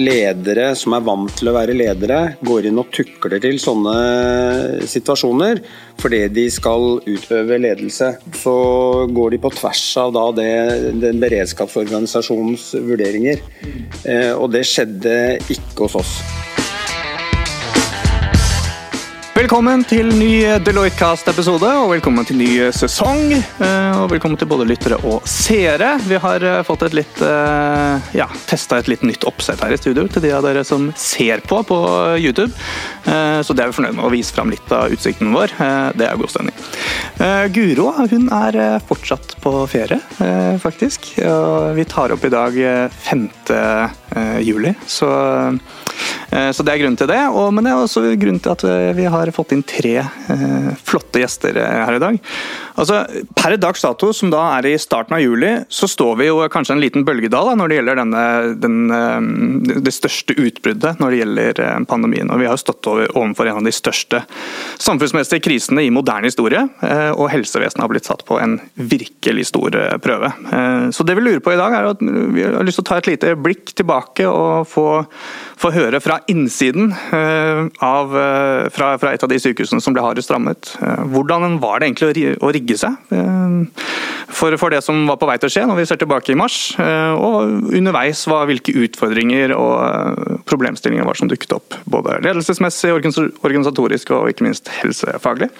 ledere som er vant til å være ledere, går inn og tukler til sånne situasjoner fordi de skal utøve ledelse. Så går de på tvers av det, den beredskapsorganisasjonens vurderinger. Eh, og det skjedde ikke hos oss. Velkommen til ny Deloitte-cast-episode, og velkommen til ny sesong. eh, Og velkommen til både lyttere og seere. Vi har eh, fått et litt eh, ja, testa et litt nytt oppsett her i studio til de av dere som ser på på YouTube. Så det er vi fornøyd med å vise fram litt av utsikten vår. Det er god stemning. Guro hun er fortsatt på ferie, faktisk. Og vi tar opp i dag eh, 5. eh, juli, så Så det er grunnen til det. Men det er også grunnen til at vi har fått inn tre eh, flotte gjester eh, her i dag. Altså, Per dags dato, som da er i starten av juli, så står vi jo kanskje en liten bølgedal da, når det gjelder denne, den, eh, det største utbruddet når det gjelder eh, pandemien. Og Vi har jo stått over, overfor en av de største samfunnsmessige krisene i moderne historie. eh, Og helsevesenet har blitt satt på en virkelig stor prøve. Så det vi lurer på i dag, er at vi har lyst til å ta et lite blikk tilbake og få, få høre fra innsiden av, fra, fra et av de sykehusene som ble hardest rammet. Hvordan var det egentlig å ri- å rigge seg eh, for, for det som var på vei til å skje når vi ser tilbake i mars? eh, Og underveis var hvilke utfordringer og eh, problemstillinger var som dukket opp. Både ledelsesmessig, organisatorisk og ikke minst helsefaglig.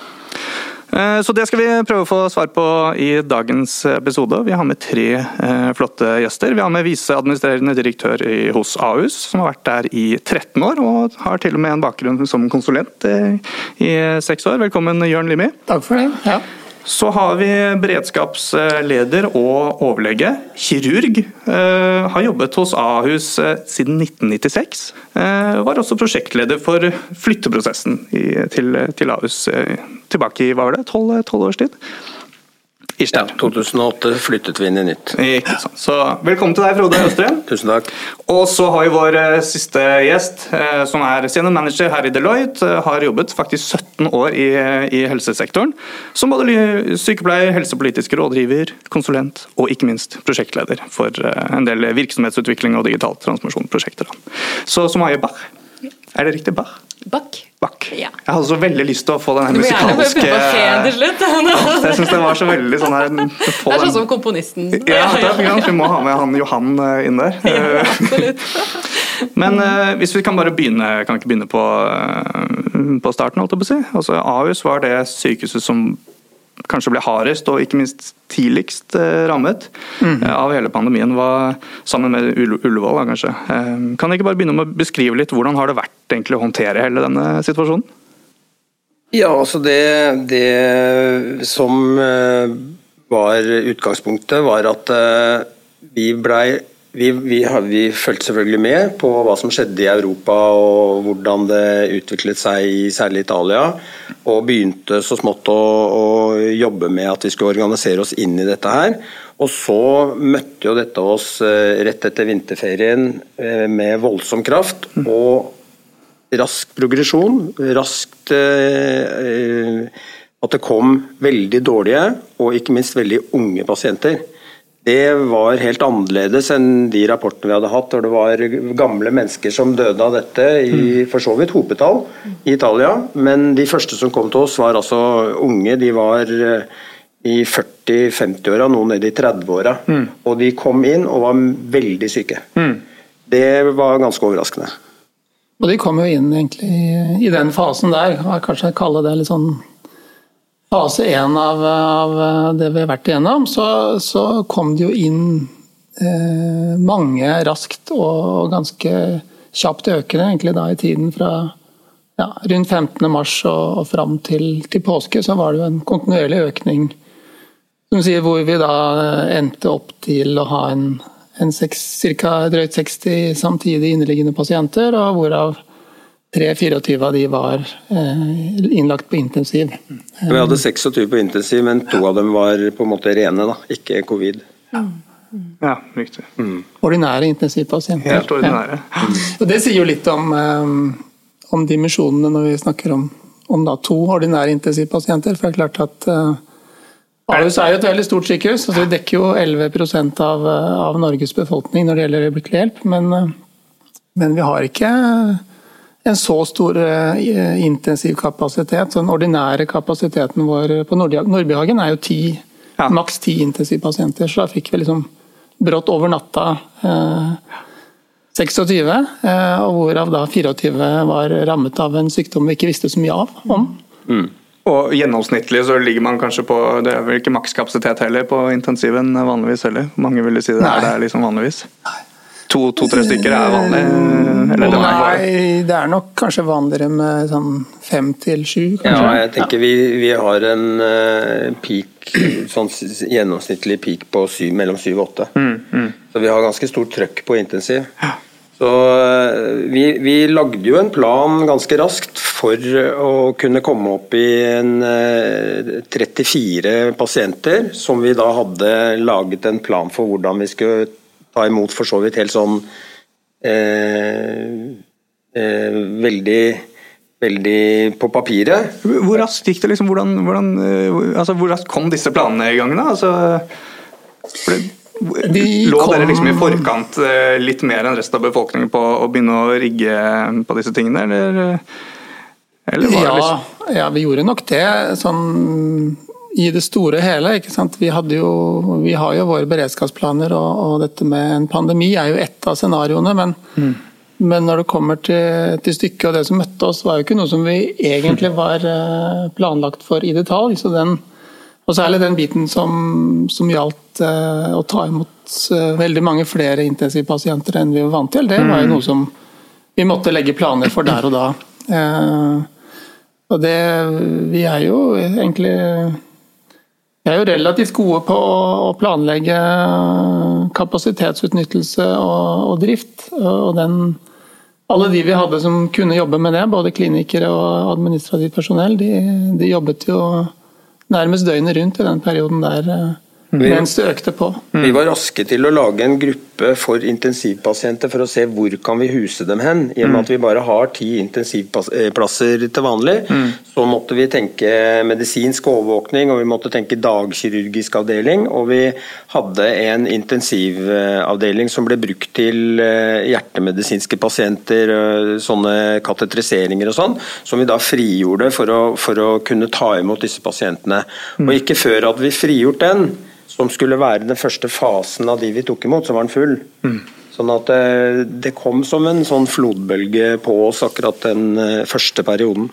Så det skal vi prøve å få svar på i dagens episode. Vi har med tre flotte gjester. Vi har med viseadministrerende direktør hos Ahus, som har vært der i 13 år, og har til og med en bakgrunn som konsulent i seks år. Velkommen, Jørn Limi. Takk for det. Ja. Så har vi beredskapsleder og overlege, kirurg. eh, Har jobbet hos Ahus eh, siden 1996. Eh, Var også prosjektleder for flytteprosessen til, Ahus tilbake i hva var det, tolv års tid? Ja, 2008 flyttet vi inn i nytt. Ikke sant. Så velkommen til deg, Frode Østrem. Tusen takk. Og så har vi vår eh, siste gjest, eh, som er senior manager her i Deloitte. eh, Har jobbet faktisk 17 år i, i helsesektoren. Som både sykepleier, helsepolitisk rådgiver, konsulent og ikke minst prosjektleder for en del virksomhetsutvikling og digital transformasjonsprosjekter. da. Så Sumaya Bach. Er det riktig? Bach? Bach. Bach. Ja. Jeg hadde så veldig lyst til å få den her musikalske. Jeg syns det var så veldig sånn her få Det er den- sånn som komponisten. ja, det er vi må ha med han Johan eh, inn der. Ja, absolutt. Men uh, hvis vi kan bare begynne, kan vi ikke begynne på, uh, på starten, holdt jeg på å si. Altså, Ahus var det sykehuset som kanskje ble hardest og ikke minst tidligst eh, rammet mm. av hele pandemien, var sammen med Ullevål, kanskje. Eh, kan jeg ikke bare begynne med å beskrive litt hvordan har det vært egentlig å håndtere hele denne situasjonen? Ja, altså det, det som var utgangspunktet, var at vi blei vi, vi, vi fulgte selvfølgelig med på hva som skjedde i Europa og hvordan det utviklet seg i særlig Italia. Og begynte så smått å, å jobbe med at vi skulle organisere oss inn i dette her. Og så møtte jo dette oss eh, rett etter vinterferien eh, med voldsom kraft. og rask progresjon, raskt eh, At det kom veldig dårlige og ikke minst veldig unge pasienter. Det var helt annerledes enn de rapportene vi hadde hatt, hvor det var gamle mennesker som døde av dette, i for så vidt hopetall i Italia. Men de første som kom til oss, var altså unge. De var eh, i 40-50-åra, noen nede i 30-åra. Og de kom inn og var veldig syke. Det var ganske overraskende. Og de kom jo inn egentlig i, den fasen der, kanskje kalle det litt sånn fase én av, av det vi har vært igjennom. Så, så kom det jo inn eh, mange raskt og ganske kjapt økende egentlig da i tiden fra ja, rundt 15. mars og, og fram til, til påske, så var det jo en kontinuerlig økning. Som sier, hvor vi da endte opp til å ha en en ca. drøyt 60 samtidig inneliggende pasienter, og hvorav 3-24 av de var eh, innlagt på intensiv. Vi hadde 26 på intensiv, men to av dem var på en måte rene, da, ikke covid. Ja, riktig. Ordinære intensivpasienter. Helt ordinære. Ja. Og det sier jo litt om, eh, om dimensjonene når vi snakker om, om da to ordinære intensivpasienter. For det er klart at eh, Ahus er jo et veldig stort sykehus. altså Vi dekker jo 11% av, av Norges befolkning når det gjelder øyeblikkelig hjelp. Men, men vi har ikke en så stor intensiv intensivkapasitet. Så den ordinære kapasiteten vår på Nordbyhagen er jo ti, Ja. maks ti intensivpasienter. Så da fikk vi liksom brått over natta eh, 26, eh, og hvorav da 24 var rammet av en sykdom vi ikke visste så mye av om. Og gjennomsnittlig så ligger man kanskje på Det er vel ikke makskapasitet heller på intensiven vanligvis heller. Mange ville si det Nei. er det liksom vanligvis. To-tre stykker er vanlig? Eller det er Nei, det er nok kanskje vanligere med sånn fem til sju, kanskje. Ja, jeg tenker vi, vi har en eh, peak, sånn gjennomsnittlig peak på syv, mellom syv og åtte. Så vi har ganske stort trøkk på intensiv. Så eh, vi, vi lagde jo en plan ganske raskt for å kunne komme opp i en eh, 34 pasienter, som vi da hadde laget en plan for hvordan vi skulle ta imot for så vidt helt sånn eh, eh, veldig veldig på papiret. Hvor raskt gikk det? liksom? Hvordan, hvordan, eh, altså, hvor raskt kom disse planene i gang? da? Altså, det, De lå kom- dere liksom i forkant eh, litt mer enn resten av befolkningen på å begynne å rigge på disse tingene, eller? Eller var det Ja, liksom ja, vi gjorde nok det. Sånn i det store og hele. ikke sant? Vi, jo, vi har jo våre beredskapsplaner, og, og dette med en pandemi er jo ett av scenarioene. Men, men når det kommer til, til stykket og det som møtte oss, var jo ikke noe som vi egentlig var eh, planlagt for i detalj. så den og særlig den biten som, som gjaldt eh, å ta imot eh, veldig mange flere intensivpasienter enn vi var vant til, det var jo noe som vi måtte legge planer for der og da. Eh, og det Vi er jo egentlig vi er jo relativt gode på å planlegge kapasitetsutnyttelse og, og drift. Og den, alle de vi hadde som kunne jobbe med det, både klinikere og administrativt personell, de, de jobbet jo nærmest døgnet rundt i den perioden der eh, mens det økte på. Vi var raske til å lage en gruppe for intensivpasienter for å se hvor kan vi huse dem hen. I og med at vi bare har ti intensivplasser til vanlig, så måtte vi tenke medisinsk overvåkning, og vi måtte tenke dagkirurgisk avdeling, og vi hadde en intensivavdeling som ble brukt til eh, hjertemedisinske pasienter, eh, sånne katetriseringer og sånn, som vi da frigjorde for å, for å kunne ta imot disse pasientene. Og ikke før hadde vi frigjort den, som skulle være den første fasen av de vi tok imot, så var den full. Sånn at det, det kom som en sånn flodbølge på oss akkurat den eh, første perioden.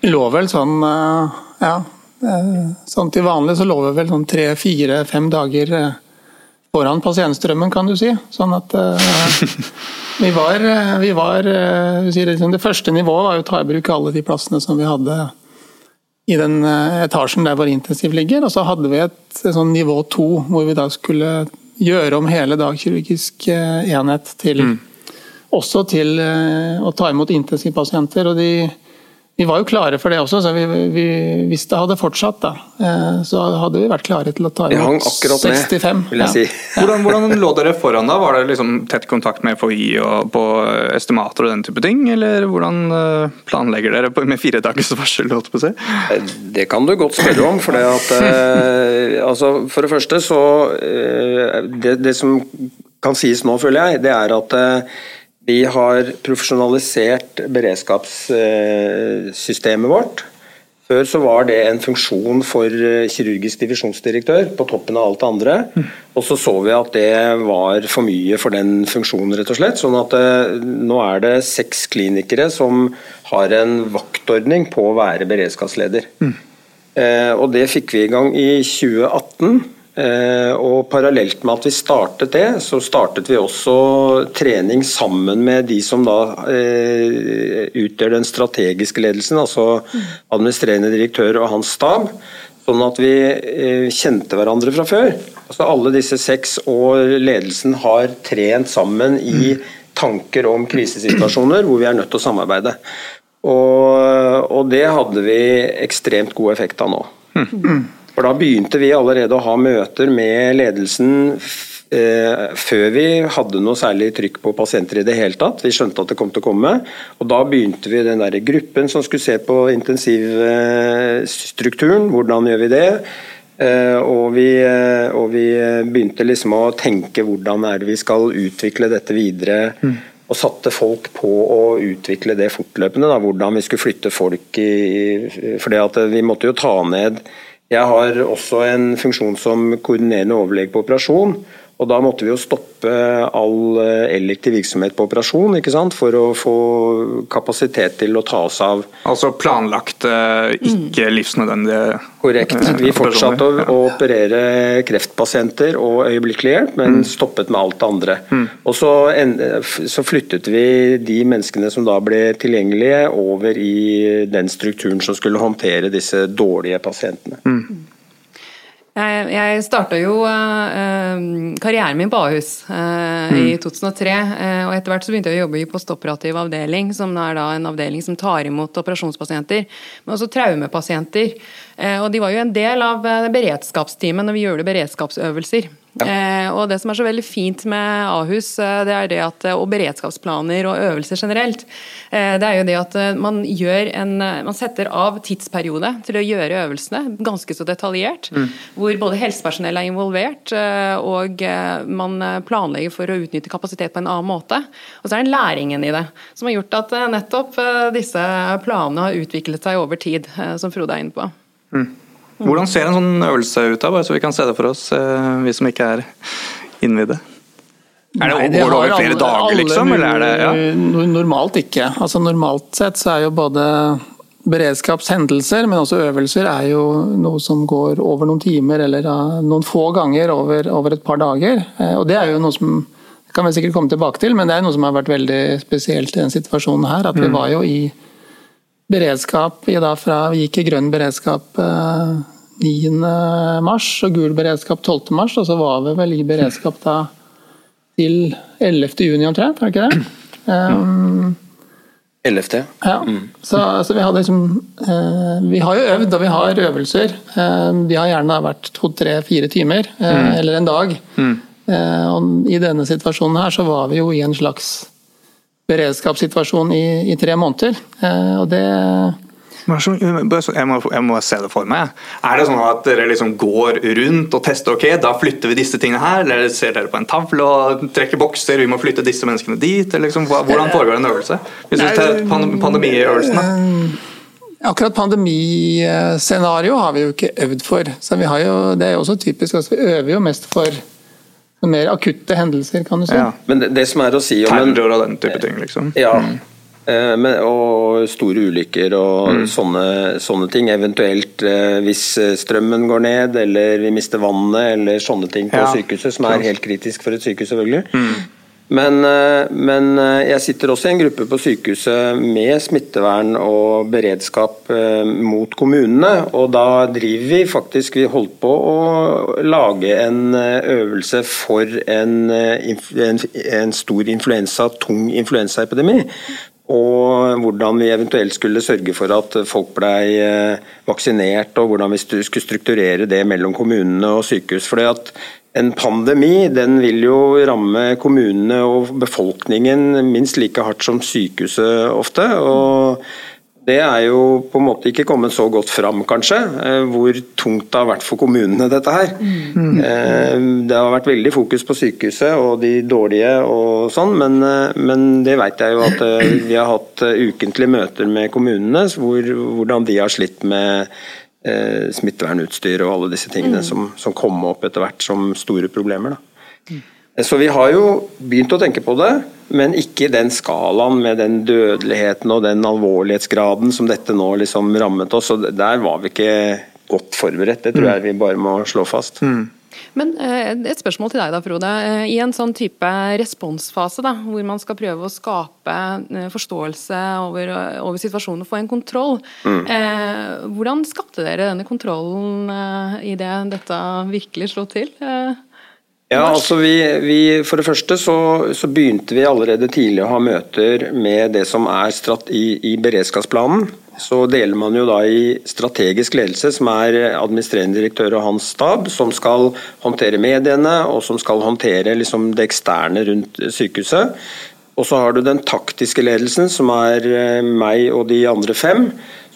Vi lå vel sånn eh, ja, eh, sånn til vanlig så lå vi vel sånn tre, fire, fem dager eh, foran pasientstrømmen, kan du si. Sånn at eh, vi var, eh, vi var eh, liksom, Det første nivået var jo å ta i bruk alle de plassene som vi hadde i den eh, etasjen der hvor intensiv ligger. Og så hadde vi et, sånn nivå to, hvor vi da skulle gjøre om hele dagkirurgisk eh, enhet til også til eh, å ta imot intensivpasienter. og de vi var jo klare for det også, så vi, vi, hvis det hadde fortsatt, da, eh, så hadde vi vært klare til å ta imot akkurat med, 65. vil jeg si. Hvordan, hvordan lå dere foran da? Var det liksom tett kontakt med FHI og på estimater og den type ting? Eller hvordan eh, planlegger dere på, med fire dagers varsel? holdt på å si? Det kan du godt spørre om. For det, at, eh, altså, for det første så eh, det, det som kan sies nå, føler jeg, det er at eh, vi har profesjonalisert beredskapssystemet vårt. Før så var det en funksjon for eh, kirurgisk divisjonsdirektør på toppen av alt det andre. Og så så vi at det var for mye for den funksjonen, rett og slett. Sånn at eh, nå er det seks klinikere som har en vaktordning på å være beredskapsleder. Eh, og det fikk vi i gang i 2018. Eh, og parallelt med at vi startet det, så startet vi også trening sammen med de som da eh, utgjør den strategiske ledelsen, altså administrerende direktør og hans stab. Sånn at vi eh, kjente hverandre fra før. Altså Alle disse seks og ledelsen har trent sammen i tanker om krisesituasjoner hvor vi er nødt til å samarbeide. Og, og det hadde vi ekstremt god effekt av nå. For da begynte vi allerede å ha møter med ledelsen eh, før vi hadde noe særlig trykk på pasienter i det hele tatt. Vi skjønte at det kom til å komme. Og da begynte vi den der gruppen som skulle se på intensivstrukturen. Hvordan gjør vi det? Eh, og vi, eh, og vi begynte liksom å tenke hvordan er det vi skal utvikle dette videre. og satte folk på å utvikle det fortløpende. Da, hvordan vi skulle flytte folk i at Vi måtte jo ta ned Jeg har også en funksjon som koordinerende overlege på operasjon. Og Da måtte vi jo stoppe all eh, elektiv virksomhet på operasjon ikke sant? for å få kapasitet til å ta oss av Altså planlagte, ikke livsnødvendige Korrekt. eh, Vi fortsatte å, å operere kreftpasienter og øyeblikkelig hjelp, men stoppet med alt det andre. Og så, så flyttet vi de menneskene som da ble tilgjengelige, over i den strukturen som skulle håndtere disse dårlige pasientene. Jeg, jeg starta jo eh, karrieren min på Ahus eh, i 2003. eh, og Etter hvert så begynte jeg å jobbe i postoperativ avdeling, som er da en avdeling som tar imot operasjonspasienter, men også traumepasienter. Eh, og De var jo en del av eh, beredskapsteamet når vi gjorde beredskapsøvelser. Eh, og Det som er så veldig fint med Ahus, eh, det er det at, og beredskapsplaner og øvelser generelt, eh, det er jo det at eh, man, gjør en, eh, man setter av tidsperiode til å gjøre øvelsene, ganske så detaljert. Hvor både helsepersonell er involvert, eh, og eh, man eh, planlegger for å utnytte kapasitet på en annen måte. Og så er det læringen i det som har gjort at eh, nettopp eh, disse planene har utviklet seg over tid, eh, som Frode er inne på. Hvordan ser en sånn øvelse ut, da, bare så vi kan se det for oss, eh, vi som ikke er innvidde? Er det, Nei, det over flere alle- dager, alle liksom? Eller er det, ja? Normalt ikke. Altså Normalt sett så er jo både beredskapshendelser, men også øvelser, er jo noe som går over noen timer eller noen få ganger over, over et par dager. Eh, Og det er jo noe som kan vi sikkert komme tilbake til, men det er noe som har vært veldig spesielt i den situasjonen her. At vi var jo i beredskap i da fra Vi gikk i grønn beredskap eh, 9. mars og gul beredskap 12. mars, og så var vi vel i beredskap da til 11. juni omtrent, var det ikke det? Um, 11. ja. Så, så vi hadde liksom uh, Vi har jo øvd, og vi har øvelser. Uh, de har gjerne vært to, tre, fire timer, eh, eller en dag. Eh, og I denne situasjonen her så var vi jo i en slags beredskapssituasjon i, i tre måneder. Eh, og det Jeg må, jeg må se det for meg. Er det sånn at dere liksom går rundt og tester ok, da flytter vi disse tingene her, eller ser dere på en tavle og trekker bokser, vi må flytte disse menneskene dit? Eller liksom, hvordan foregår en øvelse? Hvis du tar pandemiøvelsen, da. Akkurat pandemiscenario har vi jo ikke øvd for. Så vi har jo, det er jo også typisk at vi øver jo mest for mer akutte hendelser, kan du si. Ja. Men det, det som er å si om en Terror og den type ting, liksom. Ja. mm. Men, og store ulykker og sånne, sånne ting. Eventuelt eh, hvis eh, strømmen går ned, eller vi mister vannet, eller sånne ting på Ja. sykehuset, som er helt kritisk for et sykehus, selvfølgelig. Men, eh, men eh, jeg sitter også i en gruppe på sykehuset med smittevern og beredskap eh, mot kommunene. Og da driver vi faktisk Vi holdt på å lage en øvelse for en, en, en stor influensa, tung influensaepidemi. Og hvordan vi eventuelt skulle sørge for at folk blei eh, vaksinert, og hvordan vi skulle strukturere det mellom kommunene og sykehus. Fordi at en pandemi den vil jo ramme kommunene og befolkningen minst like hardt som sykehuset ofte. og det er jo på en måte ikke kommet så godt fram, kanskje, eh, hvor tungt det har vært for kommunene, dette her. Eh, Det har vært veldig fokus på sykehuset og de dårlige og sånn, men, eh, men det vet jeg jo at vi har hatt ukentlige møter med kommunene, hvor, hvordan de har slitt med smittevernutstyr og alle disse tingene som, som kom opp etter hvert som store problemer. Da. Så vi har jo begynt å tenke på det, men ikke i den skalaen med den dødeligheten og den alvorlighetsgraden som dette nå liksom rammet oss. og Der var vi ikke godt forberedt, det tror jeg vi bare må slå fast. Men eh, et spørsmål til deg da, Frode. Eh, I en sånn type responsfase, da, hvor man skal prøve å skape eh, forståelse over, over situasjonen og få en kontroll, eh, hvordan skapte dere denne kontrollen eh, i det dette virkelig slo til? Eh, Ja, altså vi, vi, For det første så, så begynte vi allerede tidlig å ha møter med det som er i, i beredskapsplanen. Så deler man jo da i strategisk ledelse, som er administrerende direktør og hans stab, som skal håndtere mediene og som skal håndtere liksom det eksterne rundt sykehuset. Og så har du den taktiske ledelsen, som er eh, meg og de andre fem,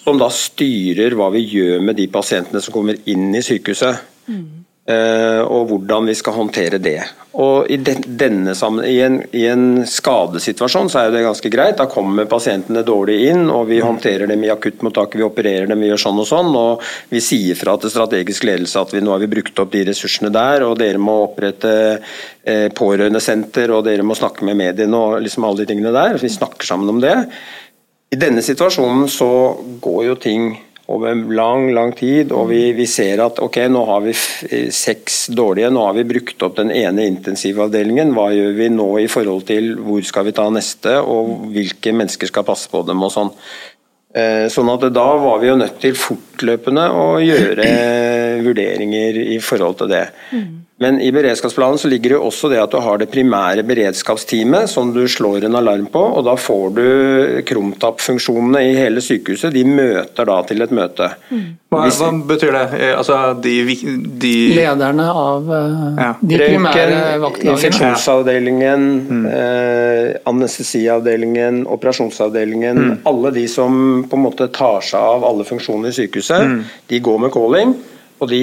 som da styrer hva vi gjør med de pasientene som kommer inn i sykehuset. Eh, og hvordan vi skal håndtere det. Og I, denne, i, en, I en skadesituasjon så er det ganske greit. Da kommer pasientene dårlig inn, og vi håndterer dem i akuttmottaket, vi opererer dem, vi gjør sånn og sånn. og Vi sier fra til strategisk ledelse at vi, nå har vi brukt opp de ressursene der, og dere må opprette eh, pårørendesenter, og dere må snakke med mediene og liksom alle de tingene der. Vi snakker sammen om det. I denne situasjonen så går jo ting over lang, lang tid. Og vi, vi, ser at ok, nå har vi seks dårlige, nå har vi brukt opp den ene intensivavdelingen. Hva gjør vi nå i forhold til hvor skal vi ta neste, og hvilke mennesker skal passe på dem og sånn. Eh, sånn at da var vi jo nødt til fortløpende å gjøre vurderinger i forhold til det. Mm. Men i beredskapsplanen så ligger det jo også det at du har det primære beredskapsteamet som du slår en alarm på, og da får du krumtappfunksjonene i hele sykehuset. De møter da til et møte. Mm. Hva, hva, betyr det? Eh, altså de, de Lederne av eh, ja. de primære vaktlagene. Infeksjonsavdelingen, mm. eh, anestesiavdelingen, operasjonsavdelingen. Mm. Alle de som på en måte tar seg av alle funksjoner i sykehuset, mm. de går med calling. Og de,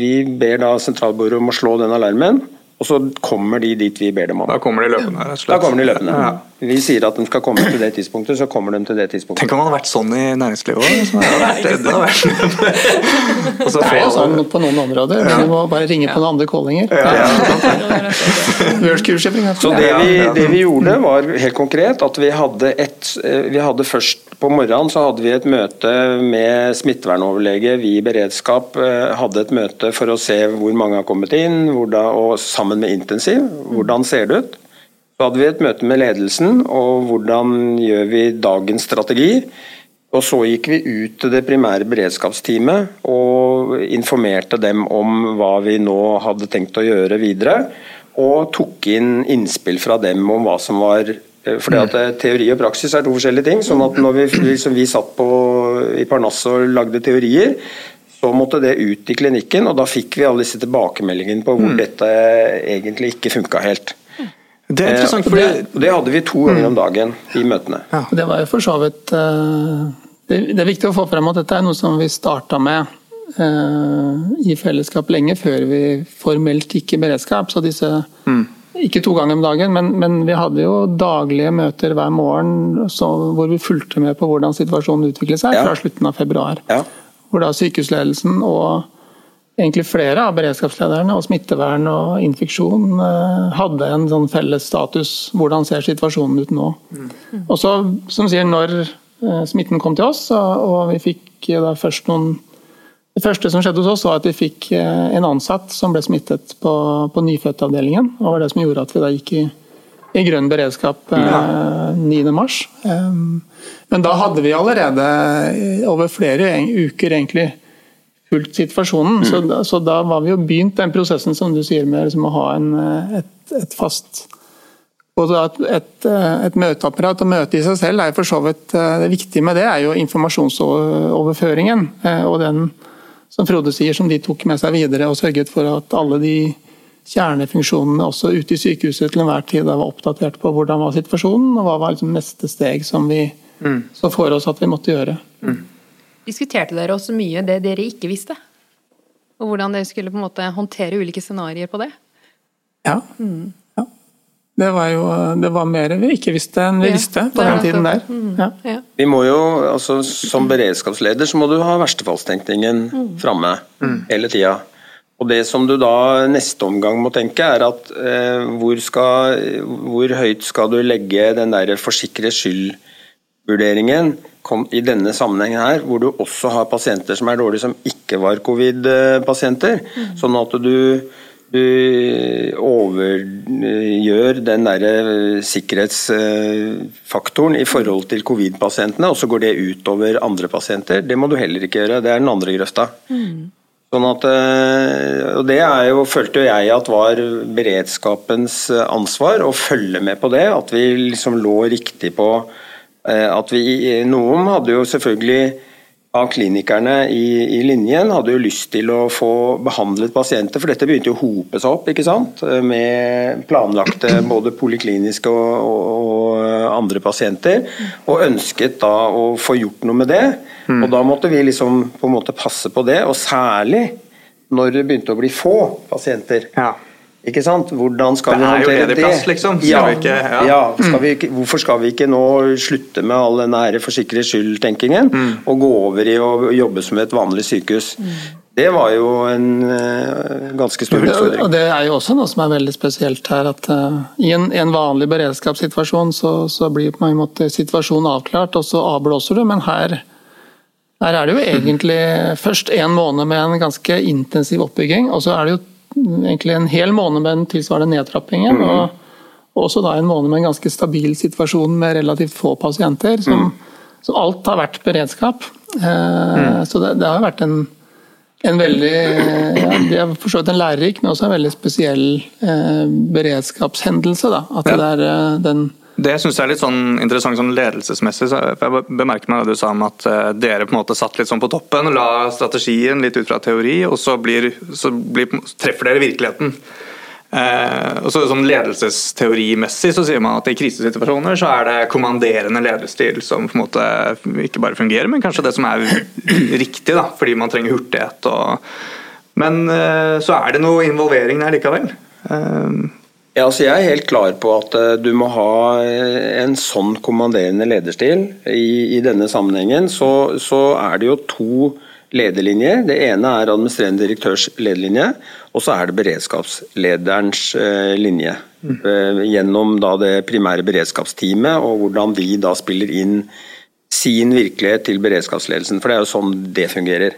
vi ber da sentralbordet om å slå den alarmen, og så kommer de dit vi ber dem om. Da kommer de løpende? Da kommer de løpende. Ja. Vi sier at de skal komme til det tidspunktet, så kommer de til det tidspunktet. Tenk om man hadde vært sånn i næringslivet òg. det er jo sånn på noen områder, men du må bare ringe på noen andre callinger. Ja. Så det vi, det vi, gjorde, var helt konkret at vi hadde et Vi hadde først på morgenen så hadde vi et møte med smittevernoverlege. Vi i beredskap eh, hadde et møte for å se hvor mange har kommet inn, hvordan, og sammen med intensiv. Hvordan ser det ut? Så hadde vi et møte med ledelsen, og hvordan gjør vi dagens strategi? Og Så gikk vi ut til det primære beredskapsteamet og informerte dem om hva vi nå hadde tenkt å gjøre videre. Og tok inn innspill fra dem om hva som var Eh, fordi at eh, Teori og praksis er to forskjellige ting. sånn at når vi, liksom vi satt på, i Parnasset og lagde teorier, så måtte det ut i klinikken, og da fikk vi alle disse tilbakemeldingene på hvor mm. dette egentlig ikke funka helt. Det er interessant, for det, det, hadde vi to ganger om mm. dagen i møtene. Ja. Det var jo for så vidt Det er viktig å få frem at dette er noe som vi starta med i fellesskap lenge før vi formelt gikk i beredskap. Så disse mm ikke to ganger om dagen, men, men, vi hadde jo daglige møter hver morgen så, hvor vi fulgte med på hvordan situasjonen utviklet seg ja. fra slutten av februar. Ja. Hvor da sykehusledelsen og egentlig flere av beredskapslederne og smittevern og infeksjon eh, hadde en sånn felles status. Hvordan ser situasjonen ut nå? Mm. Og så, som sier, når eh, smitten kom til oss, og, vi fikk da først noen det første som skjedde hos oss, var at vi fikk eh, en ansatt som ble smittet på, på nyfødtavdelingen. Det var det som gjorde at vi da gikk i, i grønn beredskap eh, ja. 9.3. Um, men da hadde vi allerede eh, over flere uker egentlig fulgt situasjonen. Mm. Så, da, så, da var vi jo begynt den prosessen som du sier med liksom, å ha en, eh, et, et fast et, et, et, møteapparat og møte i seg selv er for så vidt Det viktige med det er jo informasjonsoverføringen. og den som Frode sier, som de tok med seg videre og sørget for at alle de kjernefunksjonene også ute i sykehuset til enhver tid var oppdatert på hvordan var situasjonen, og hva var liksom neste steg som vi mm. så for oss at vi måtte gjøre. Mm. Diskuterte dere også mye det dere ikke visste? Og hvordan dere skulle på en måte håndtere ulike scenarioer på det? Ja. Mm. Det var jo det var mer vi ikke visste enn vi ja, visste på den tiden der. Mm. Ja. Vi må jo, altså Som beredskapsleder så må du ha verstefallstenkningen mm. framme mm. hele tida. Og Det som du da neste omgang må tenke, er at eh, hvor, skal, hvor, høyt skal du legge den der forsikre skyld-vurderingen i denne sammenhengen her, hvor du også har pasienter som er dårlige som ikke var covid-pasienter. Mm. Sånn at du du overgjør den der eh, sikkerhetsfaktoren i forhold til covid-pasientene, og så går det utover andre pasienter. Det må du heller ikke gjøre. Det er den andre grøfta. Mm. Sånn at, eh, og Det er jo, følte jeg at var beredskapens ansvar å følge med på det. At vi liksom lå riktig på at vi Noen hadde jo selvfølgelig av klinikerne i, i, linjen hadde jo lyst til å få behandlet pasienter, for dette begynte jo å hope seg opp ikke sant? med planlagte både polikliniske og, og, og, andre pasienter, og ønsket da å få gjort noe med det. Mm. Og Da måtte vi liksom på en måte passe på det, og særlig når det begynte å bli få pasienter. Ja. Ikke sant? Hvordan skal Det vi er jo håndtere ledig det? plass, liksom. Skal Ja, vi ikke- ja. ja. skal vi ikke, hvorfor skal vi ikke nå slutte med all den her for sikkerhets skyld-tenkingen Mm. og gå over i å jobbe som et vanlig sykehus? Det var jo en uh, ganske stor utfordring. Og det er jo også noe som er veldig spesielt her, at uh, i en, en vanlig beredskapssituasjon så, så blir på en måte situasjonen avklart, og så avblåser du, men her, her er det jo egentlig først en måned med en ganske intensiv oppbygging, og så er det jo egentlig en hel måned med den tilsvarende nedtrappingen, og og også da en måned med en ganske stabil situasjon med relativt få pasienter, som, som alt har vært beredskap. Eh, Så det, det har vært en en veldig ja, Det er for så vidt en lærerik, men også en veldig spesiell eh, beredskapshendelse. Da. At Ja. det er eh, den Det syns jeg er litt sånn interessant sånn ledelsesmessig. så Jeg bemerker meg det du sa om at eh, dere på en måte satt litt sånn på toppen, la strategien litt ut fra teori, og så, blir, så blir, treffer dere virkeligheten. Eh, og så sånn Ledelsesteorimessig så sier man at i krisesituasjoner så er det kommanderende lederstil som på en måte ikke bare fungerer, men kanskje det som er riktig, da, fordi man trenger hurtighet. Og, men eh, så er det noe involvering der likevel. Eh, Ja, altså jeg er helt klar på at eh, du må ha eh, en sånn kommanderende lederstil. I, i denne sammenhengen så, så er det jo to lederlinjer. Det ene er administrerende direktørs lederlinje, og så er det beredskapslederens eh, linje. Mm. gjennom da det primære beredskapsteamet, og hvordan de da spiller inn sin virkelighet til beredskapsledelsen. For det er jo sånn det fungerer.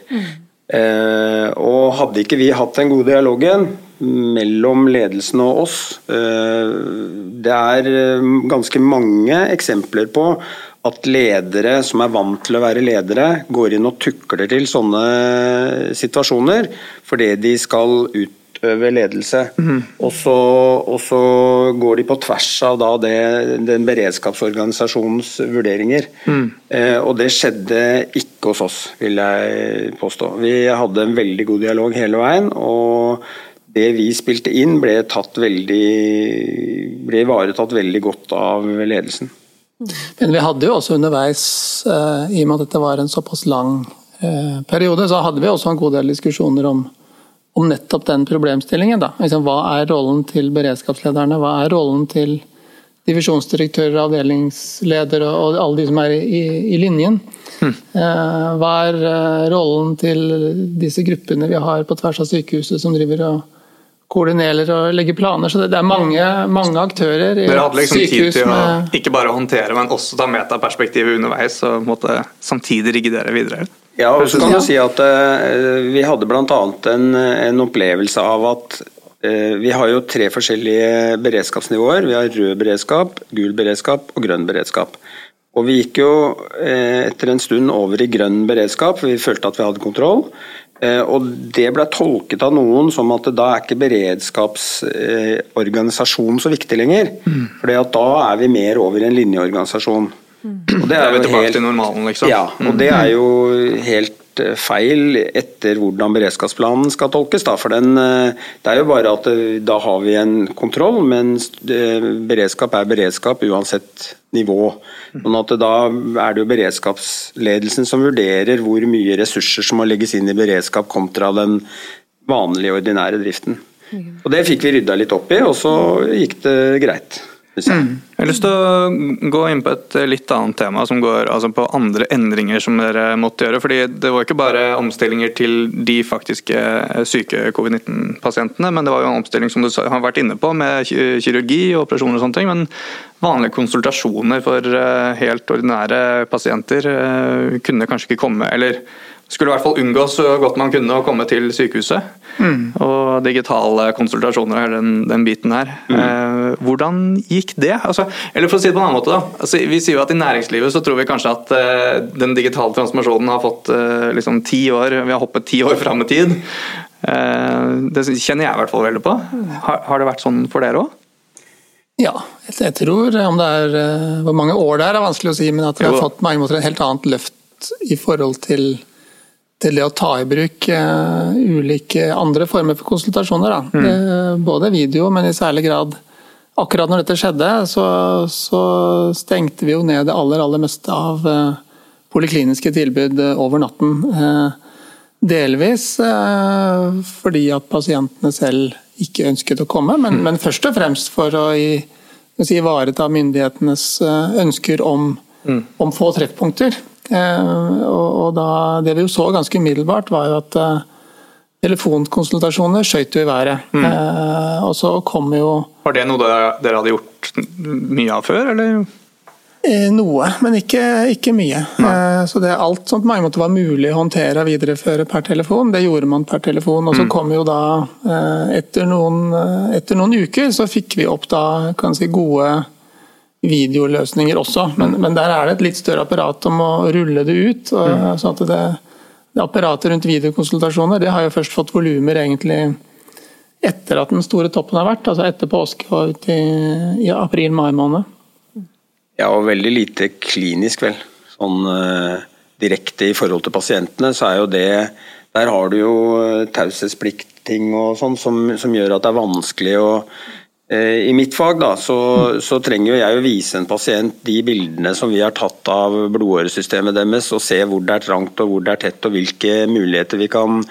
Eh, og hadde ikke vi hatt den gode dialogen mellom ledelsen og oss eh, Det er eh, ganske mange eksempler på at ledere som er vant til å være ledere, går inn og tukler til sånne situasjoner fordi de skal utøve ledelse. og, så, og så går de på tvers av det, den beredskapsorganisasjonens vurderinger. Eh, og det skjedde ikke hos oss, vil jeg påstå. Vi hadde en veldig god dialog hele veien. og det vi spilte inn, ble, tatt veldig, ble ivaretatt veldig godt av ledelsen. Men vi hadde jo også underveis, eh, i og med at dette var en såpass lang eh, periode, så hadde vi også en god del diskusjoner om, om nettopp den problemstillingen. Da. Liksom, hva er rollen til beredskapslederne, hva er rollen til divisjonsdirektører, avdelingsleder og, alle de som er i, i linjen? Eh, hva er rollen til disse gruppene vi har på tvers av sykehuset som driver og koordinerer og legger planer? Så det, det er mange, mange aktører i Dere hadde liksom tid til å ikke bare håndtere, men også ta metaperspektivet underveis og måtte samtidig rigge dere videre. Ja, og så kan man du si at uh, Vi hadde bl.a. En, en opplevelse av at uh, vi har jo tre forskjellige beredskapsnivåer. Vi har rød beredskap, gul beredskap og grønn beredskap. Og Vi gikk jo eh, etter en stund over i grønn beredskap, for vi følte at vi hadde kontroll. Eh, Og Det ble tolket av noen som at da er ikke beredskapsorganisasjonen så viktig lenger. Mm. For da er vi mer over i en linjeorganisasjon. Og det Da er vi jo tilbake helt- til normalen, liksom. ja, og det er jo helt feil etter hvordan beredskapsplanen skal tolkes. Da. For den, eh, det er jo bare at eh, da har vi en kontroll, men eh, beredskap er beredskap uansett nivå. Sånn at Da er det jo beredskapsledelsen som vurderer hvor mye ressurser som må legges inn i beredskap kontra den vanlige, ordinære driften. Og Det fikk vi rydda litt opp i, og så gikk det greit. Synes jeg. Har lyst til å gå inn på et litt annet tema, som går altså, på andre endringer som dere måtte gjøre. fordi Det var ikke bare omstillinger til de faktiske syke covid-19-pasientene, men det var jo en omstilling som du har vært inne på, med kirurgi og operasjoner og sånne ting. Men vanlige konsultasjoner for eh, helt ordinære pasienter eh, kunne kanskje ikke komme, eller skulle i hvert fall unngå så godt man kunne å komme til sykehuset. Og digitale konsultasjoner er den, den biten her. Eh, hvordan gikk det? Altså, eller for å si det på en annen måte, da. Altså, vi sier jo at i næringslivet så tror vi kanskje at eh, den digitale transformasjonen har fått eh, liksom ti år, vi har hoppet ti år fram i tid. Eh, det kjenner jeg i hvert fall veldig på. Har, har det vært sånn for dere òg? Ja, jeg, tror om det er eh, Hvor mange år det er, er vanskelig å si, men at det har fått meg måter et helt annet løft i forhold til, til det å ta i bruk uh, ulike andre former for konsultasjoner. Mm. Det, både video, men i særlig grad Akkurat når dette skjedde, så, så stengte vi jo ned det aller, aller meste av uh, polikliniske tilbud eh, over natten. Uh, delvis fordi at pasientene selv ikke ønsket å komme, men, men først og fremst for å si, ivareta myndighetenes ønsker om, mm. om få treffpunkter. Eh, og, og da, det vi jo så ganske umiddelbart, var jo at eh, telefonkonsultasjoner skøyt jo i været. Mm. Eh, og så kom jo Var det noe dere hadde gjort mye av før, eller? Noe, men ikke, ikke mye. Eh, så det er alt som på mange måter var mulig å håndtere og videreføre per telefon, det gjorde man per telefon. Og så mm. kom jo da, etter noen, etter noen uker, så fikk vi opp da kan si gode videoløsninger også. Men, men, der er det et litt større apparat om å rulle det ut. Og, mm. sånn at det, det apparatet rundt videokonsultasjoner det har jo først fått volumer egentlig etter at den store toppen har vært, altså etter påske og ut i, i april-mai måned. Ja, og veldig lite klinisk, vel. Sånn uh, direkte i forhold til pasientene, så er jo det Der har du jo taushetsplikt-ting og sånn som, som, gjør at det er vanskelig å I mitt fag da, så, så, trenger jeg å vise en pasient de bildene som vi har tatt av blodåresystemet deres, og se hvor det er trangt og hvor det er tett, og hvilke muligheter vi kan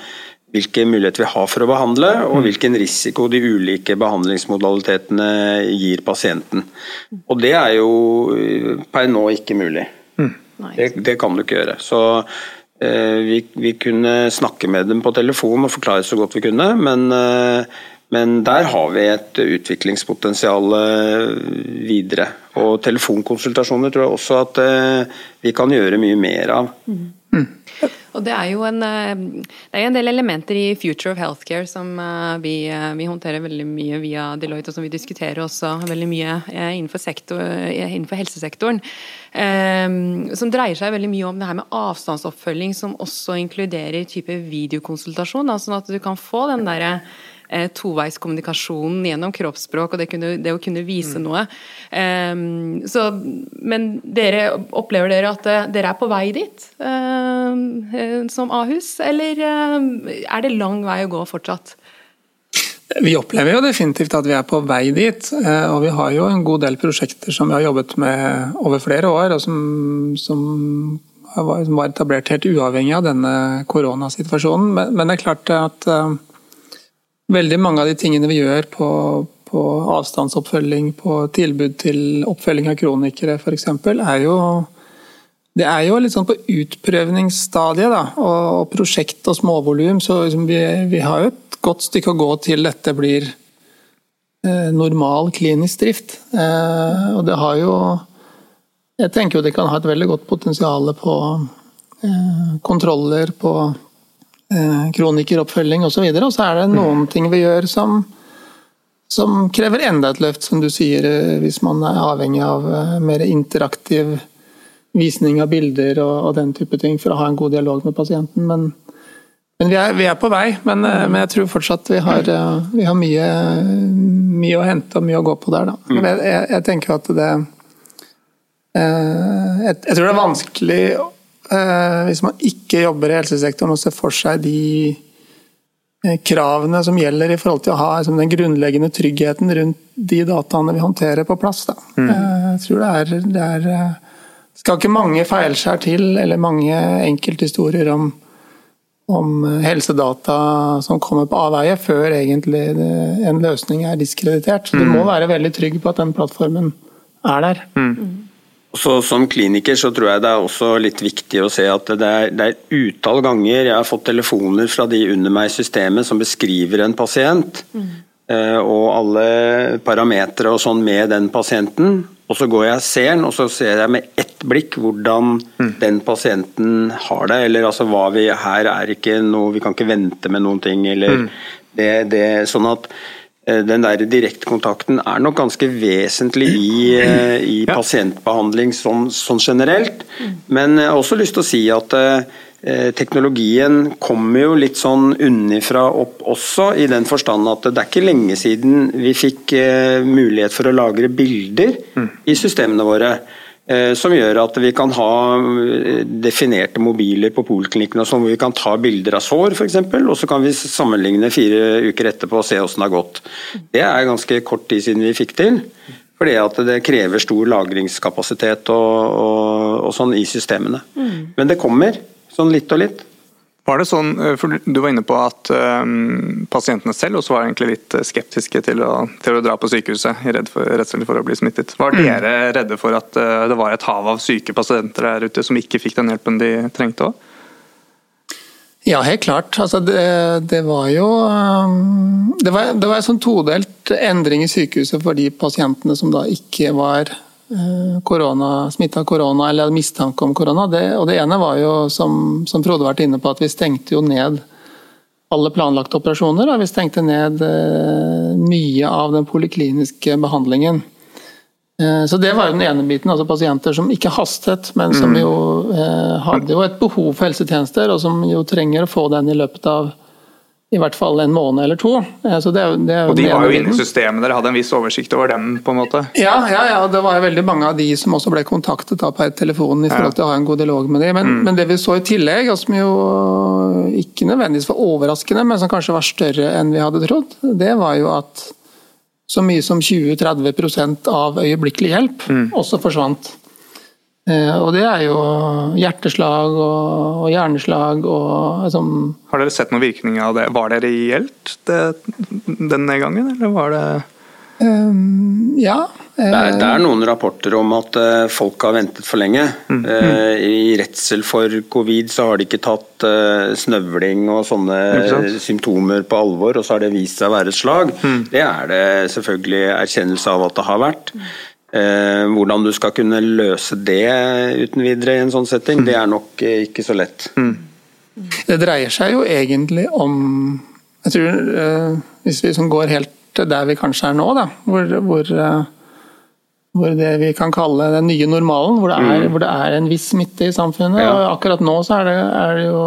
hvilke muligheter vi har for å behandle, og mm. hvilken risiko de ulike behandlingsmodalitetene gir pasienten. Og det er jo eh, per nå ikke mulig. Mm. Det, det, kan du ikke gjøre. Så eh, vi, vi, kunne snakke med dem på telefon og forklare så godt vi kunne, men, eh, men der har vi et utviklingspotensial eh, videre. Og telefonkonsultasjoner tror jeg også at eh, vi kan gjøre mye mer av. Mm. Mm. Og det er jo en, eh, det er en del elementer i Future of Healthcare som eh, vi, eh, vi, håndterer veldig mye via Deloitte, og som vi diskuterer også veldig mye innenfor, sektor, innenfor helsesektoren. Som dreier seg veldig mye om det her med avstandsoppfølging, som også inkluderer type videokonsultasjon. sånn at du kan få den derre eh, toveiskommunikasjonen gjennom kroppsspråk og det, kunne, det, å kunne vise mm. noe. Um, så, men dere opplever dere at uh, dere er på vei dit uh, som Ahus, eller uh, er det lang vei å gå fortsatt? Vi opplever jo definitivt at vi er på vei dit. Og vi har jo en god del prosjekter som vi har jobbet med over flere år, og som, som var etablert helt uavhengig av denne koronasituasjonen. Men, det er klart at Veldig mange av de tingene vi gjør på, på avstandsoppfølging, på tilbud til oppfølging av kronikere f.eks., er jo det er jo litt sånn på utprøvningsstadiet, da, og, prosjekt og småvolum. Så liksom vi, vi, har jo et godt stykke å gå til dette blir eh, normal klinisk drift. Eh, og det har jo Jeg tenker jo det kan ha et veldig godt potensial på eh, kontroller, på kronikeroppfølging osv. Og, så og så er det noen ting vi gjør som, som krever enda et løft, som du sier, eh, hvis man er avhengig av eh, mer interaktiv visning av bilder og, og den type ting for å ha en god dialog med pasienten. Men, men vi, er, vi, er, på vei. Men, men, jeg tror fortsatt vi har, vi har mye, mye, å hente og mye å gå på der. Mm. Jeg, jeg, jeg tenker at det jeg, jeg tror det er vanskelig Eh, hvis man ikke jobber i helsesektoren og ser for seg de eh, kravene som gjelder i forhold til å ha liksom, den grunnleggende tryggheten rundt de dataene vi håndterer på plass. Mm. Eh, jeg tror det er, det er skal ikke mange feilskjær til, eller mange enkelthistorier om, om helsedata som kommer på avveie, før egentlig en løsning er diskreditert. Så du må mm. være veldig trygg på at den plattformen er der. Mm. Så Som kliniker så tror jeg det er også litt viktig å se at det er, det er utall ganger jeg har fått telefoner fra de under meg i systemet som beskriver en pasient, mm. og alle parametere og sånn med den pasienten. Og så går jeg og ser den, og så ser jeg med ett blikk hvordan mm. den pasienten har det. Eller altså hva vi Her er ikke noe Vi kan ikke vente med noen ting, eller mm. det, det Sånn at Eh, den der direktekontakten er nok ganske vesentlig i, eh, i ja. pasientbehandling sånn, sånn, generelt. Men jeg har også lyst til å si at eh, teknologien kommer jo litt sånn unnifra opp også, i den forstand at det er ikke lenge siden vi fikk eh, mulighet for å lagre bilder mm. i systemene våre. Eh, som gjør at vi kan ha eh, definerte mobiler på poliklinikkene hvor vi kan ta bilder av sår f.eks., og så kan vi sammenligne fire uker etterpå og se hvordan det har gått. Det er ganske kort tid siden vi fikk til. Fordi at det krever stor lagringskapasitet og, og, og sånn i systemene. Mm. Men det kommer, sånn litt og litt. Var det sånn, eh, for Du var inne på at um, pasientene selv også var egentlig litt eh, skeptiske til å, til å dra på sykehuset, redd for, redsel for å bli smittet. Var mm. dere redde for at uh, det var et hav av syke pasienter der ute som ikke fikk den hjelpen de trengte òg? Ja, helt klart. Altså, det, det, var jo Det var, det var en sånn todelt endring i sykehuset for de pasientene som da ikke var Eh, korona, smitta korona eller mistanke om korona. Det, og det ene var jo, som, som Frode har vært inne på, at vi stengte jo ned alle planlagte operasjoner. Og vi stengte ned eh, mye av den polikliniske behandlingen. Eh, så Det var jo den ene biten. altså Pasienter som ikke hastet, men som mm. jo eh, hadde jo et behov for helsetjenester, og som jo trenger å få den i løpet av i hvert fall en måned eller to. Eh, det, det og de var jo inne i systemet, dere hadde en viss oversikt over dem? på en måte? Ja, ja, ja det var jo veldig mange av de som også ble kontaktet da per telefon i forhold til å ha en god dialog med dem. Men, mm. men det vi så i tillegg, og som jo ikke nødvendigvis var overraskende, men som kanskje var større enn vi hadde trodd, det var jo at så mye som 20-30 av øyeblikkelig hjelp mm. også forsvant. Eh, og det er jo hjerteslag og, hjerneslag og liksom Har dere sett noen virkninger av det? Var det reelt det, den nedgangen, eller var det um, Ja. Det er, det er, noen rapporter om at uh, folk har ventet for lenge. Mm. Uh, I redsel for covid så har de ikke tatt uh, snøvling og sånne symptomer på alvor, og så har det vist seg å være et slag. Mm. Det er det selvfølgelig erkjennelse av at det har vært. Eh, hvordan du skal kunne løse det uten videre i en sånn setting, det er nok eh, ikke så lett. Mm. Det dreier seg jo egentlig om jeg tror, eh, Hvis vi går helt der vi kanskje er nå, da, hvor, hvor, hvor det vi kan kalle den nye normalen, hvor det er, mm. hvor det er en viss smitte i samfunnet. Ja. og Akkurat nå så er det, er det jo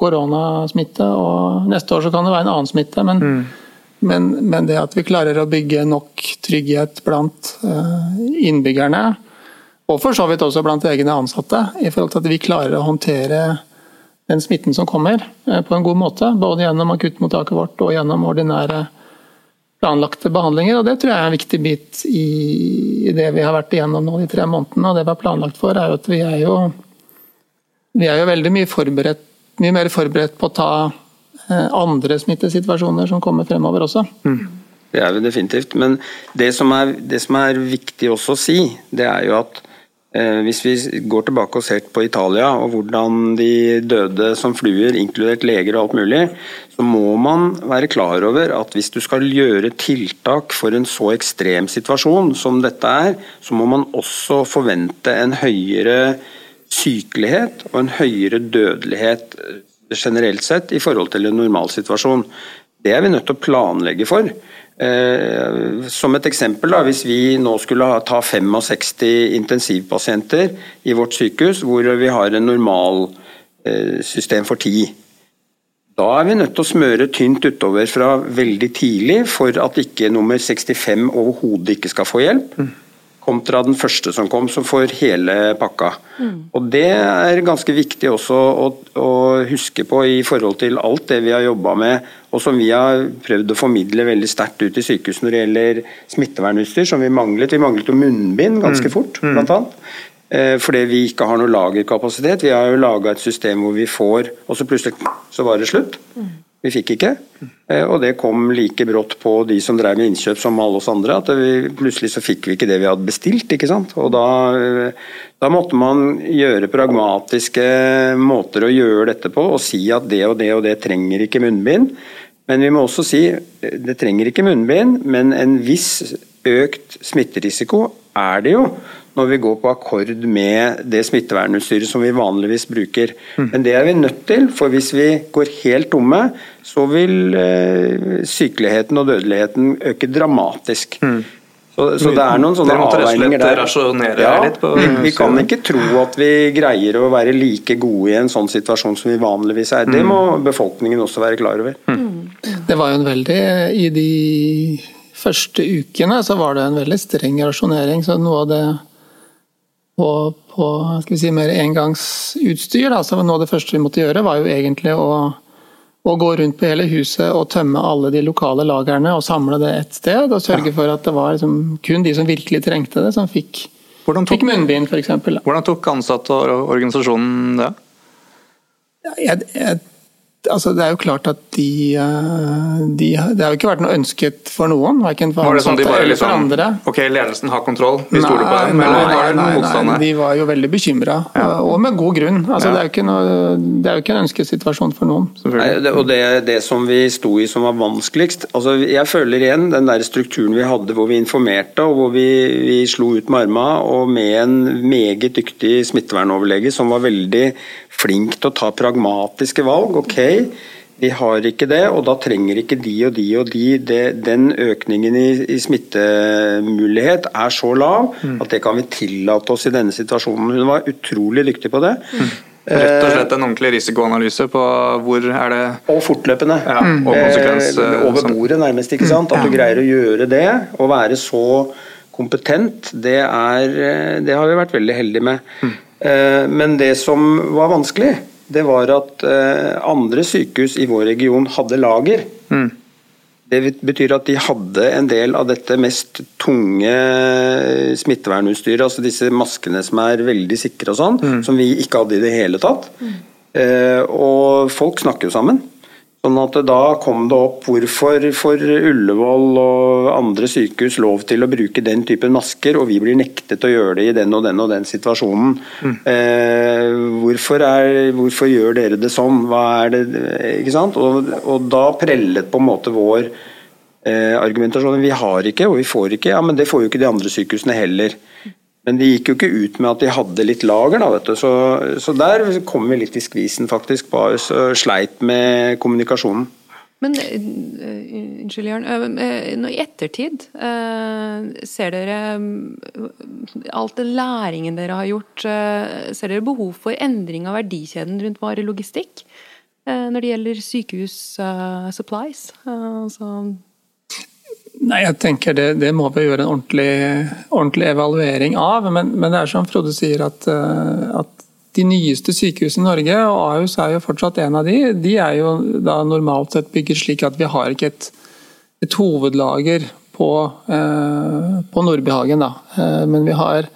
koronasmitte, og neste år så kan det være en annen smitte. men mm men, men, det at vi klarer å bygge nok trygghet blant uh, innbyggerne, og for så vidt også blant egne ansatte, i forhold til at vi klarer å håndtere den smitten som kommer, uh, på en god måte. Både gjennom akuttmottaket vårt og gjennom ordinære planlagte behandlinger. og Det tror jeg er en viktig bit i, det vi har vært igjennom nå de tre månedene. og Det vi har planlagt for, er at vi er jo, vi er jo veldig mye, mye mer forberedt på å ta Eh, andre smittesituasjoner som kommer fremover også. Mm. Det er vi definitivt. Men det som, er, det som er viktig også å si, det er jo at eh, hvis vi går tilbake og ser på Italia og hvordan de døde som fluer, inkludert leger og alt mulig, så må man være klar over at hvis du skal gjøre tiltak for en så ekstrem situasjon som dette er, så må man også forvente en høyere sykelighet og en høyere dødelighet generelt sett i forhold til en normalsituasjon. Det er vi nødt til å planlegge for. Eh, som et eksempel, da, hvis vi nå skulle ta 65 intensivpasienter i vårt sykehus, hvor vi har en normalsystem eh, for 10. Da er vi nødt til å smøre tynt utover fra veldig tidlig for at ikke nummer 65 overhodet ikke skal få hjelp. Mm kontra den første som kom, som får hele pakka. Mm. Og Det er ganske viktig også å, å, huske på i forhold til alt det vi har jobba med, og som vi har prøvd å formidle veldig sterkt ut i sykehus når det gjelder smittevernutstyr, som vi manglet. Vi manglet jo munnbind ganske mm. fort, mm. blant annet. Eh, fordi vi ikke har noe lagerkapasitet. Vi har jo laga et system hvor vi får, og så plutselig så var det slutt. Mm. Vi fikk ikke. Eh, og det kom like brått på de som drev med innkjøp som alle oss andre, at vi, plutselig så fikk vi ikke det vi hadde bestilt. ikke sant? Og da, eh, da, måtte man gjøre pragmatiske måter å gjøre dette på, og si at det og det og det trenger ikke munnbind. Men vi må også si eh, det trenger ikke munnbind, men en viss økt smitterisiko er det jo når vi går på akkord med det smittevernutstyret som vi vanligvis bruker. Mm. Men det er vi nødt til, for hvis vi går helt tomme, så vil eh, sykeligheten og dødeligheten øke dramatisk. Mm. Så, så, det er noen sånne avveininger der. Ja, på, vi, vi, kan ikke tro at vi greier å være like gode i en sånn situasjon som vi vanligvis er. Det mm. må befolkningen også være klar over. Mm. Det var jo en veldig I de første ukene så var det en veldig streng rasjonering. så noe av det på, på si, mer engangsutstyr. Da. Så noe av det første vi måtte gjøre, var jo egentlig å, å, gå rundt på hele huset og tømme alle de lokale lagrene og samle det ett sted. Og sørge for at det var liksom, kun de som virkelig trengte det, som fikk, tok, fikk munnbind, f.eks. Hvordan tok ansatte og organisasjonen det? Jeg, jeg, altså det er jo klart at de, eh, de, Det har jo ikke vært noe ønsket for noen. Verken for Var det sånn de bare for liksom andre. Ok, ledelsen har kontroll, vi stoler på dem. Nei, Eller nei, var det nei, motstand nei, de var jo veldig bekymra, og med god grunn. Altså, Ja. det, er jo ikke noe, det er jo ikke en ønskesituasjon for noen. Nei, det, og det, det som vi sto i som var vanskeligst altså Jeg føler igjen den der strukturen vi hadde hvor vi informerte og hvor vi, vi slo ut med armene, og med en meget dyktig smittevernoverlege som var veldig flink til å ta pragmatiske valg. Ok, vi har ikke det, og da trenger ikke de og de og de det, Den økningen i, i smittemulighet er så lav at det kan vi tillate oss i denne situasjonen. Hun var utrolig dyktig på det. Rett og slett en ordentlig risikoanalyse på hvor er det Og fortløpende. Ja, og konsekvens, Eh, eh, over bordet, nærmest. ikke sant? At du greier å gjøre det, og være så kompetent, det, er, eh, det har vi vært veldig heldige med. Mm. Men det som var vanskelig, det var at eh, andre sykehus i vår region hadde lager. Det betyr at de hadde en del av dette mest tunge smittevernutstyret, altså disse maskene som er veldig sikre og sånn, som vi ikke hadde i det hele tatt. Eh, og folk snakker jo sammen. Sånn at da kom det opp hvorfor får Ullevål og andre sykehus lov til å bruke den typen masker, og vi blir nektet å gjøre det i den og den og den situasjonen. Eh, hvorfor, er, hvorfor gjør dere det sånn? Det? Og, og da prellet på en måte vår eh, argumentasjon. Vi har ikke, og vi får ikke. Ja, men det får jo ikke de andre sykehusene heller. Men de gikk jo ikke ut med at de hadde litt lager, da, vet du. Så, så der kom vi litt i skvisen, faktisk. Bare så sleit med kommunikasjonen. Men uh, unnskyld, Jørn. Uh, nå I ettertid, ser dere alt den læringen dere har gjort Ser dere behov for endring av verdikjeden rundt varelogistikk når det gjelder sykehus supplies? altså Nei, jeg tenker det, det må vi gjøre en ordentlig, ordentlig evaluering av. Men, men, det er som Frode sier, at, at, de nyeste sykehusene i Norge, og Ahus er jo fortsatt en av de, de er jo da normalt sett bygget slik at vi har ikke et, et hovedlager på, eh, på Nordbyhagen. Da. Eh, men vi har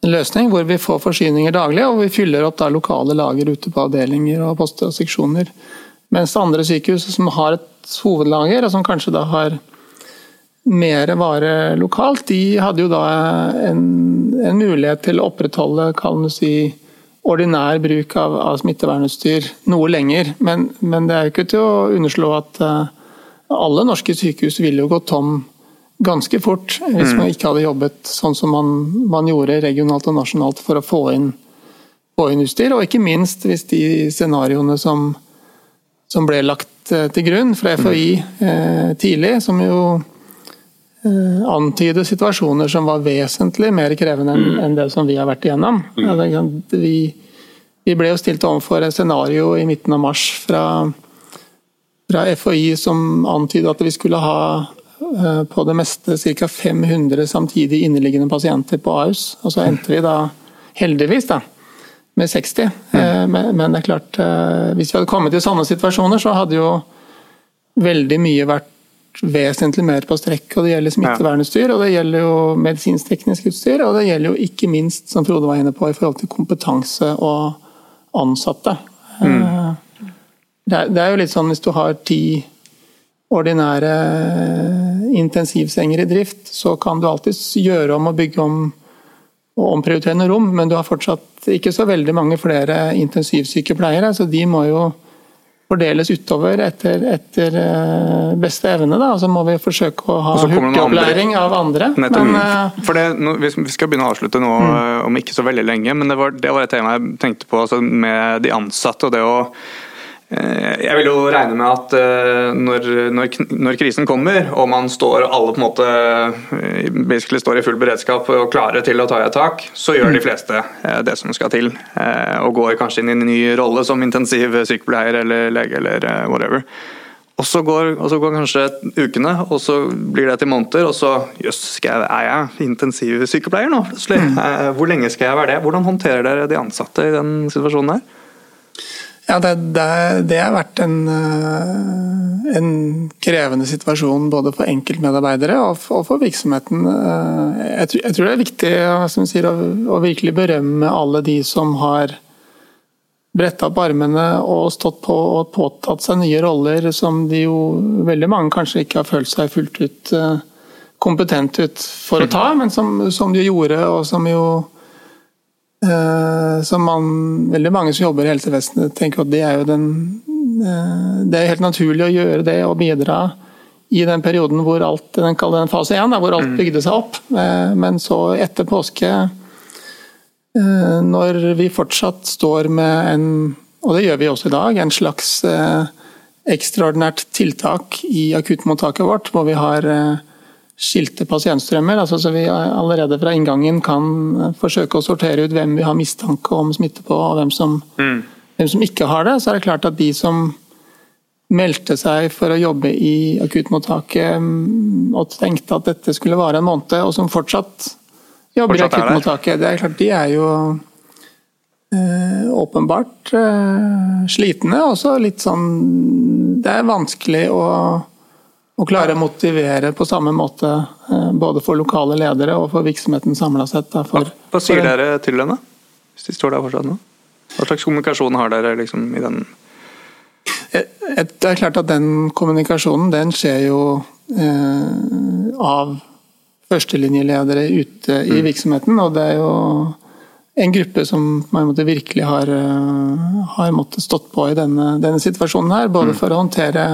en løsning hvor vi får forsyninger daglig, og vi fyller opp da lokale lager ute på avdelinger og poster og seksjoner. Mens andre sykehus som har et hovedlager, og som kanskje da har mer vare lokalt, de hadde jo da en, en mulighet til å opprettholde kan du si, ordinær bruk av, av smittevernutstyr noe lenger. Men, men, det er jo ikke til å underslå at uh, alle norske sykehus ville jo gått tom ganske fort hvis mm. man ikke hadde jobbet sånn som man, man, gjorde regionalt og nasjonalt for å få inn, få inn utstyr. Og ikke minst hvis de scenarioene som, som ble lagt uh, til grunn fra FHI uh, tidlig, som jo antyde situasjoner som var vesentlig mer krevende enn en det som vi har vært igjennom. Vi, vi ble jo stilt overfor et scenario i midten av mars fra, fra FHI som antydet at vi skulle ha på det meste ca. 500 samtidig inneliggende pasienter på Ahus. Og så endte vi da heldigvis da, med 60. Men det er klart, hvis vi hadde kommet i sånne situasjoner, så hadde jo veldig mye vært vesentlig mer på strekk. og Det gjelder smittevernutstyr, og det gjelder jo medisinsk-teknisk utstyr, og det gjelder jo ikke minst, som Frode var inne på, i forhold til kompetanse og ansatte. Mm. Det, er, det, er, jo litt sånn hvis du har ti ordinære intensivsenger i drift, så kan du alltids gjøre om og bygge om og omprioritere noen rom, men du har fortsatt ikke så veldig mange flere intensivsykepleiere, så de må jo fordeles utover etter, etter beste evne. Da. Så må vi forsøke å ha hurtigopplæring av andre. Men, for det, Vi skal begynne å avslutte nå mm. om ikke så veldig lenge, men det var, det var et tema jeg tenkte på altså, med de ansatte. og det å jeg vil jo regne med at når, når, når, krisen kommer, og man står alle på en måte basically står i full beredskap og klare til å ta i et tak, så gjør de fleste det som skal til. Og går kanskje inn i en ny rolle som intensiv sykepleier eller lege eller whatever. Og så går, og så går kanskje ukene, og så blir det til måneder, og så jøss, er jeg intensivsykepleier nå plutselig? Hvor lenge skal jeg være det? Hvordan håndterer dere de ansatte i den situasjonen her? Ja, det, det, det, har vært en, en, krevende situasjon både for enkeltmedarbeidere og for, og for virksomheten. Jeg tror, jeg tror, det er viktig sier, å, å, virkelig berømme alle de som har bretta opp armene og stått på og påtatt seg nye roller som de jo veldig mange kanskje ikke har følt seg fullt ut uh, kompetent ut for å ta, men som, som de gjorde, og som jo Som man, veldig mange som jobber i helsevesenet tenker at det er jo den uh, Det er helt naturlig å gjøre det og bidra i den perioden hvor alt den kaller den fase 1, hvor alt mm. bygde seg opp. Men så etter påske Eh, når vi fortsatt står med en, og det gjør vi også i dag, en slags eh, ekstraordinært tiltak i akuttmottaket vårt, hvor vi har eh, skilte pasientstrømmer. altså Så vi allerede fra inngangen kan forsøke å sortere ut hvem vi har mistanke om smitte på, og hvem som, mm. hvem som ikke har det. Så er det klart at de som meldte seg for å jobbe i akuttmottaket mm, og tenkte at dette skulle vare en måned, og som fortsatt jobber i akuttmottaket. Det er klart, de er jo øh, åpenbart øh, slitne. Også litt sånn Det er vanskelig å, å klare å motivere på samme måte øh, både for lokale ledere og for virksomheten samla sett. Da, for, hva, hva sier dere til henne, hvis de står der fortsatt nå? Hva slags kommunikasjon har dere liksom, i den det er klart at den kommunikasjonen den skjer jo eh, av førstelinjeledere ute i mm. virksomheten. Og det er jo en gruppe som måte, virkelig har, eh, har måttet stått på i denne, denne situasjonen her. Både mm. for å håndtere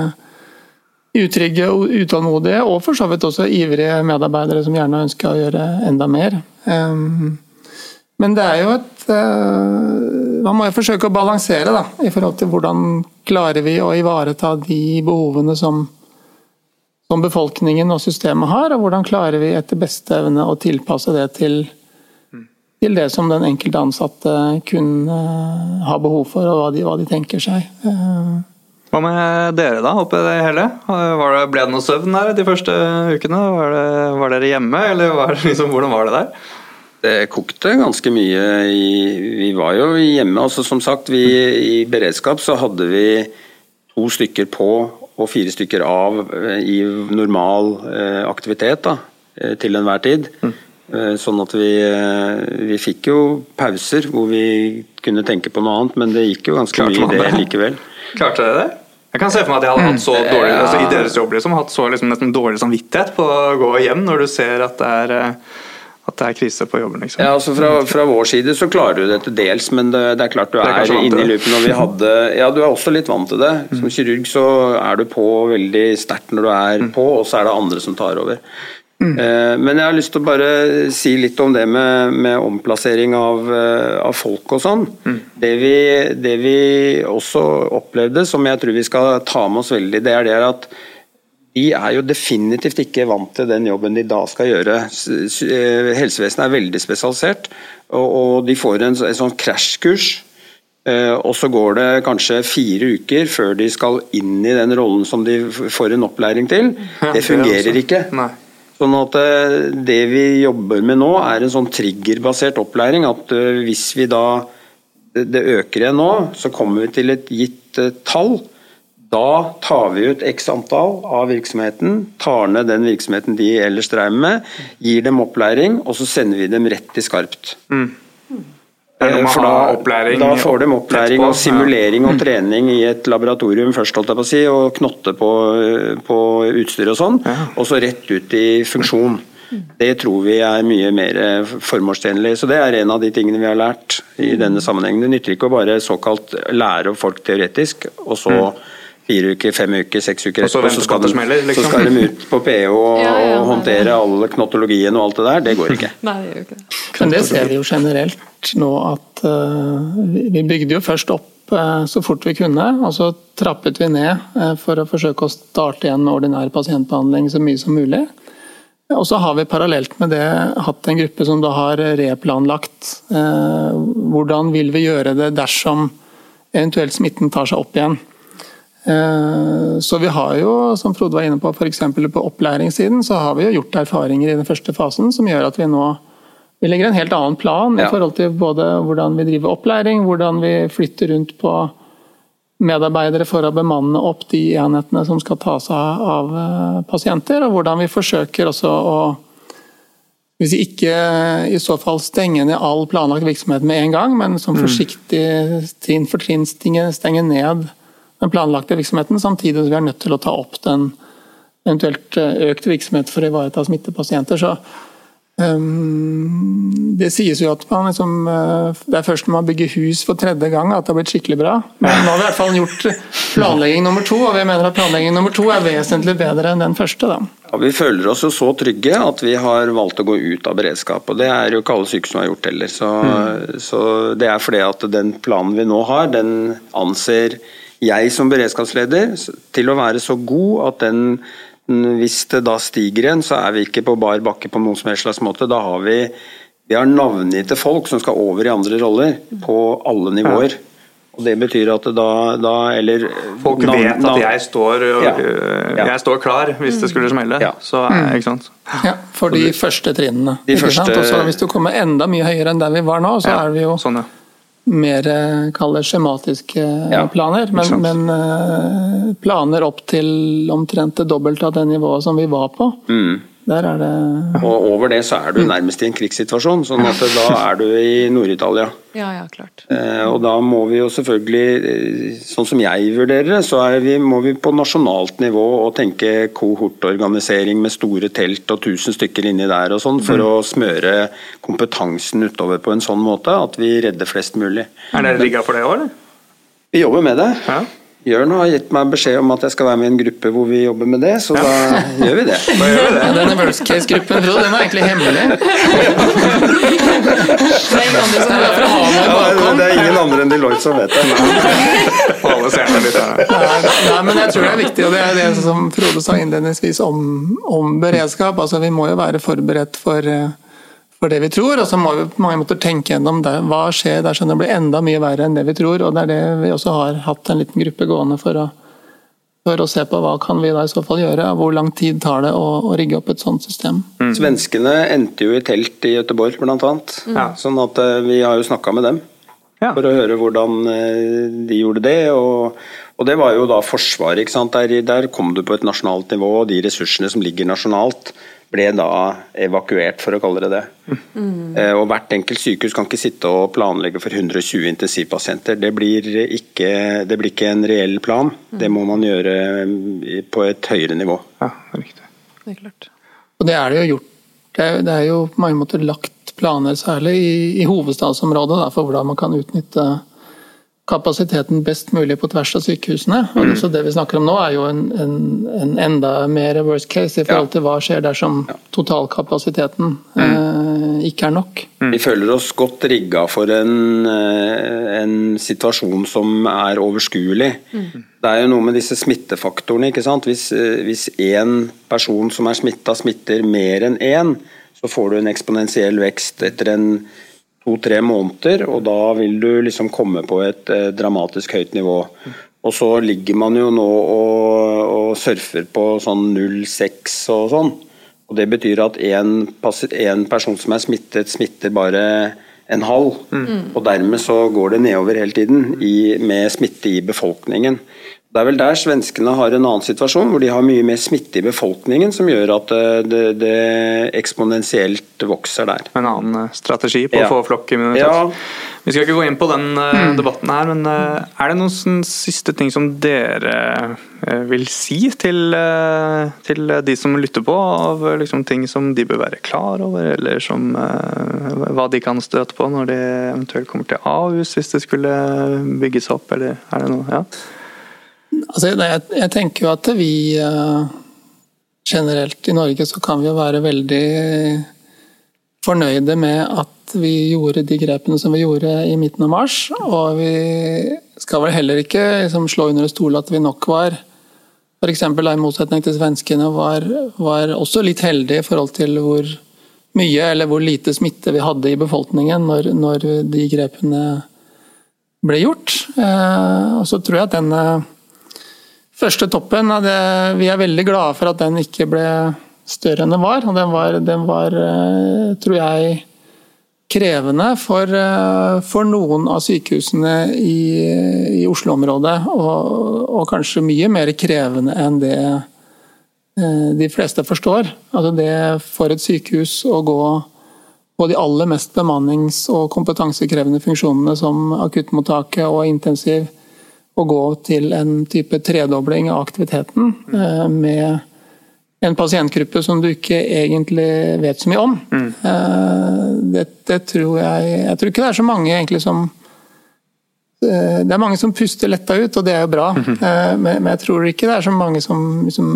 utrygge og utålmodige, og for så vidt også ivrige medarbeidere som gjerne ønsker å gjøre enda mer. Um, men det er jo et uh, Man må jo forsøke å balansere da, i forhold til hvordan klarer vi å ivareta de behovene som som befolkningen og systemet har, og hvordan klarer vi etter beste evne å tilpasse det til, til det som den enkelte ansatte kun uh, har behov for, og hva de, hva de tenker seg. Hva med dere, da, oppi det hele? Det, ble det noe søvn der de første ukene? Var, det, var dere hjemme, eller var liksom, hvordan var det der? Det kokte ganske mye. Vi var jo hjemme. altså Som sagt, vi, i beredskap så hadde vi to stykker på og fire stykker av eh, i normal eh, aktivitet da, eh, til enhver tid. Mm. Sånn at vi, vi, fikk jo pauser hvor vi kunne tenke på noe annet, men det gikk jo ganske Klart, mye i det likevel. Klarte dere det? Jeg kan se for meg at jeg hadde hatt så dårlig dårlig, altså i deres jobb liksom, hatt så liksom, nesten dårlig samvittighet på å gå hjem når du ser at det er at det er krise på jobben. Liksom. Ja, altså fra, fra, vår side så klarer du det til dels, men det, det er klart du er, er inne i loopen. Og vi hadde, ja, du er også litt vant til det. Som kirurg så er du på veldig sterkt når du er mm. på, og så er det andre som tar over. Mm. Eh, men jeg har lyst til å bare si litt om det med, med omplassering av, eh, av, folk og sånn. Mm. Det, vi, det vi også opplevde, som jeg tror vi skal ta med oss veldig, det er det at de er jo definitivt ikke vant til den jobben de da skal gjøre. Eh, helsevesenet er veldig spesialisert, og de får en, en sånn krasjkurs. Og så går det kanskje fire uker før de skal inn i den rollen som de får en opplæring til. Det fungerer ikke. Sånn at eh, Det vi jobber med nå, er en sånn triggerbasert opplæring. At hvis vi da det øker igjen nå, så kommer vi til et gitt tall da tar vi ut x antall av virksomheten, tar ned den virksomheten de ellers drev med, gir dem opplæring, og så sender vi dem rett til skarpt. Mm. Eh, for da, da, får de opplæring og simulering og trening i et laboratorium først, holdt jeg på å si, og knotte på, på utstyr og sånn, og så rett ut i funksjon. Det tror vi er mye mer formålstjenlig. Så det er en av de tingene vi har lært i denne sammenhengen. Det nytter ikke å bare såkalt lære opp folk teoretisk, og så mm fire uker, fem uker, seks uker etterpå, så, skal de, liksom. så skal de ut på PH og, ja, ja, og håndtere all knottologien og alt det der. Det går ikke. Nei, det gjør ikke det. Men det ser vi jo generelt nå at uh, vi bygde jo først opp uh, så fort vi kunne, og så trappet vi ned uh, for å forsøke å starte igjen ordinær pasientbehandling så mye som mulig. Og så har vi parallelt med det hatt en gruppe som da har replanlagt hvordan vil vi gjøre det dersom eventuelt smitten tar seg opp igjen. Eh, så vi har jo, som Frode var inne på, f.eks. på opplæringssiden, så har vi jo gjort erfaringer i den første fasen som gjør at vi nå vi legger en helt annen plan ja. i forhold til både hvordan vi driver opplæring, hvordan vi flytter rundt på medarbeidere for å bemanne opp de enhetene som skal ta seg av eh, pasienter, og hvordan vi forsøker også å hvis vi ikke i så fall stenger ned all planlagt virksomhet med en gang, men som forsiktig trinn for trinn stenger ned den planlagte virksomheten, samtidig som vi er nødt til å ta opp den eventuelt økt virksomhet for å ivareta smittepasienter. Så Um, det sies jo at man liksom, uh, det er først når man bygger hus for tredje gang at det har blitt skikkelig bra. Men nå har vi i hvert fall gjort planlegging nummer to, og vi mener at planlegging nummer to er vesentlig bedre enn den første. Da. Ja, vi føler oss jo så trygge at vi har valgt å gå ut av beredskap. og Det er jo ikke alle sykehus som har gjort heller. Så, mm. så det er fordi at den planen vi nå har, den anser jeg som beredskapsleder til å være så god at den hvis det da stiger igjen, så er vi ikke på bar bakke på noen som helst slags måte. Da har vi, vi har navngitte folk som skal over i andre roller, på alle nivåer. Og Det betyr at da, da eller Folk navn, vet at jeg står, ja. Ja. jeg står klar hvis det skulle smelle. Ja. Så, mm. ikke sant? Ja, For de første trinnene. De første... Og Hvis du kommer enda mye høyere enn der vi var nå, så er vi jo sånn, mer kall skjematiske ja, planer. Men, men, eh, planer opp til omtrent det dobbelte av det nivået som vi var på. Mm. Der er det Og over det så er du nærmest i en krigssituasjon, sånn at da er du i Nord-Italia. Ja, ja, klart. Eh, og da må vi jo selvfølgelig, eh, sånn som jeg vurderer det, så vi, må vi på nasjonalt nivå og tenke kohortorganisering med store telt og 1000 stykker inni der og sånn, for mm. å smøre kompetansen utover på en sånn måte at vi redder flest mulig. Er dere rigga for det òg, eller? Vi jobber med det. Ja. Jørn har gitt meg beskjed om at jeg skal være med i en gruppe hvor vi jobber med det, så ja. da gjør vi det. Da gjør vi det. Denne worst case-gruppen, Frode, den er egentlig hemmelig. det, er det er ingen andre enn Deloitte som vet det. Alle ser det litt her. Nei, men jeg tror det er viktig, og det er det som Frode sa innledningsvis om, om beredskap. Altså, vi må jo være forberedt for uh, for det vi tror. Og så må vi på mange måter tenke gjennom det. hva skjer dersom det blir enda mye verre enn det vi tror. og Det er det vi også har hatt en liten gruppe gående for å, for å se på hva kan vi da i så fall gjøre. Hvor lang tid tar det å, å rigge opp et sånt system. Mm. Svenskene endte jo i telt i Göteborg bl.a. Mm. Sånn at eh, vi har jo snakka med dem. Ja. For å høre hvordan eh, de gjorde det. Og, og det var jo da Forsvaret. Der, der kom du på et nasjonalt nivå, og de ressursene som ligger nasjonalt ble da evakuert, for å kalle det det. Mm. Og Hvert enkelt sykehus kan ikke sitte og planlegge for 120 intensivpasienter. Det blir ikke, det blir ikke en reell plan. Mm. Det må man gjøre eh, på et høyere nivå. Ja, riktig. Det er klart. Og det er det jo gjort. Det er, det er jo på mange måter lagt planer, særlig i, i hovedstadsområdet, da, for hvordan man kan utnytte kapasiteten best mulig på tvers av sykehusene. Mm. så Det vi snakker om nå er jo en, en, en enda mer worst case i forhold til hva skjer dersom totalkapasiteten mm. eh, ikke er nok. Mm. Vi føler oss godt rigga for en, eh, en, situasjon som er overskuelig. Mm. Det er jo noe med disse smittefaktorene. ikke sant? Hvis, eh, hvis én person som er smitta, smitter mer enn én, så får du en eksponentiell vekst etter en to-tre måneder, og da vil du liksom komme på et eh, dramatisk høyt nivå. Og så ligger man jo nå og, og surfer på sånn 0,6 og sånn. Og Det betyr at én person som er smittet, smitter bare en halv. Mm. Og dermed så går det nedover hele tiden i, med smitte i befolkningen. Det er vel der svenskene har en annen situasjon, hvor de har mye mer smitte i befolkningen, som gjør at eh, det, det eksponentielt vokser der. En annen eh, strategi på ja. å få flokkimmunitet. Ja. Vi skal ikke gå inn på den uh, debatten her, men er det noen siste ting som dere vil si til, til, de som lytter på, av liksom, ting som de bør være klar over, eller som, hva de kan støte på når de eventuelt kommer til Ahus, hvis det skulle bygges opp, eller er det noe? Ja? Altså, jeg, jeg, tenker jo at vi uh, generelt i Norge så kan vi jo være veldig fornøyde med at vi gjorde de grepene som vi gjorde i midten av mars. Og vi skal vel heller ikke liksom, slå under stol at vi nok var F.eks. i motsetning til svenskene var, var også litt heldige i forhold til hvor mye eller hvor lite smitte vi hadde i befolkningen når, når de grepene ble gjort. Eh, og så tror jeg at denne første toppen det, Vi er veldig glade for at den ikke ble større enn den var. Og den var, den var eh, tror jeg, krevende for, eh, for, noen av sykehusene i, i Oslo-området. Og, og, kanskje mye mer krevende enn det de fleste forstår. Altså det for et sykehus å gå på de aller mest bemannings- og kompetansekrevende funksjonene som akuttmottaket og intensiv, å gå til en type tredobling av aktiviteten mm. med en pasientgruppe som du ikke egentlig vet så mye om. Mm. Det, det, tror jeg Jeg tror ikke det er så mange egentlig som eh, Det er mange som puster letta ut, og det er jo bra. Mm men, Men jeg tror ikke det er så mange som liksom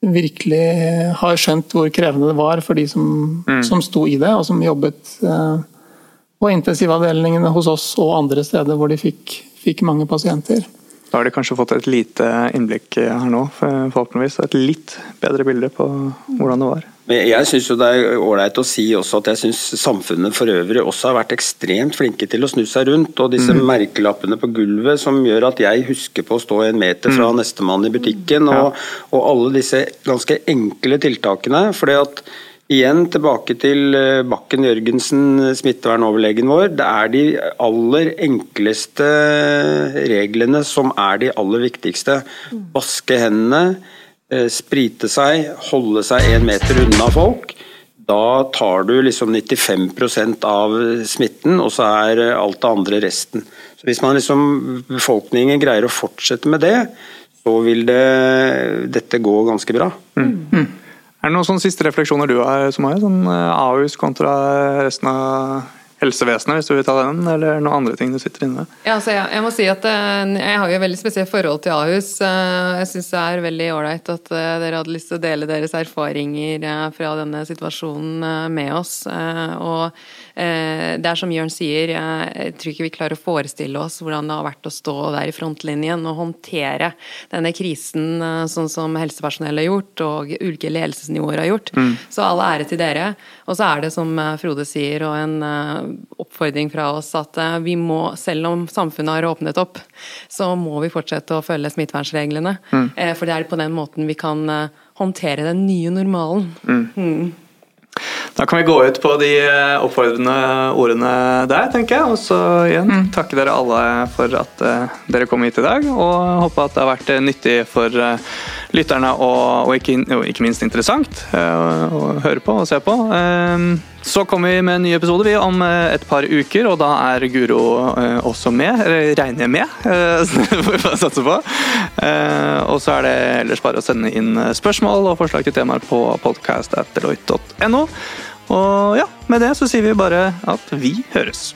virkelig har skjønt hvor krevende det var for de som, mm. som sto i det, og som jobbet eh, på intensivavdelingene hos oss og andre steder hvor de fikk, fikk mange pasienter. Da har de kanskje fått et lite innblikk her nå, forhåpentligvis. Et litt bedre bilde på hvordan det var. Men jeg syns det er ålreit å si også at jeg syns samfunnet for øvrig også har vært ekstremt flinke til å snu seg rundt. Og disse mm. merkelappene på gulvet som gjør at jeg husker på å stå en meter fra mm. nestemann i butikken. Og, og, alle disse ganske enkle tiltakene. fordi at Igjen tilbake til eh, Bakken Jørgensen, smittevernoverlegen vår. Det er de aller enkleste reglene som er de aller viktigste. Mm. Vaske hendene Eh, sprite seg, holde seg én meter unna folk. Da tar du liksom 95% av smitten, og så er alt det andre resten. Så Hvis man liksom, befolkningen greier å fortsette med det, så vil det, dette gå ganske bra. Mm. Er det noen sånne siste refleksjoner du har som har, sånn eh, Ahus kontra resten av helsevesenet, hvis du vil ta den, eller noen andre ting du sitter inne med? Ja, altså, jeg, jeg, må si at eh, jeg har jo veldig spesielt forhold til Ahus. Eh, jeg syns det er veldig ålreit at dere hadde lyst til å dele deres erfaringer fra denne situasjonen med oss. Og det er som Jørn sier, jeg tror ikke vi klarer å forestille oss hvordan det har vært å stå der i frontlinjen og håndtere denne krisen sånn som helsepersonell har gjort, og ulike ledelsesnivåer har gjort. Mm. Så all ære til dere. Og så er det som Frode sier, og en oppfordring fra oss at eh, vi må, selv om samfunnet har åpnet opp, så må vi fortsette å følge smittevernreglene. Mm. Eh, for det er på den måten vi kan eh, håndtere den nye normalen. Mm. Da kan vi gå ut på de oppfordrende ordene der, tenker jeg. Og så igjen mm. takke dere alle for at dere kom hit i dag, og håpe at det har vært nyttig for lytterne og, og, ikke, og ikke, minst interessant å høre på og se på. Så kommer vi med en ny episode vi om eh, et par uker, og da er Guro eh, også med. Eller regner jeg med, eh, det får vi bare satse på. Og så er det ellers bare å sende inn spørsmål og forslag til temaer på podcast.deloitte.no. Og ja, med det så sier vi bare at vi høres.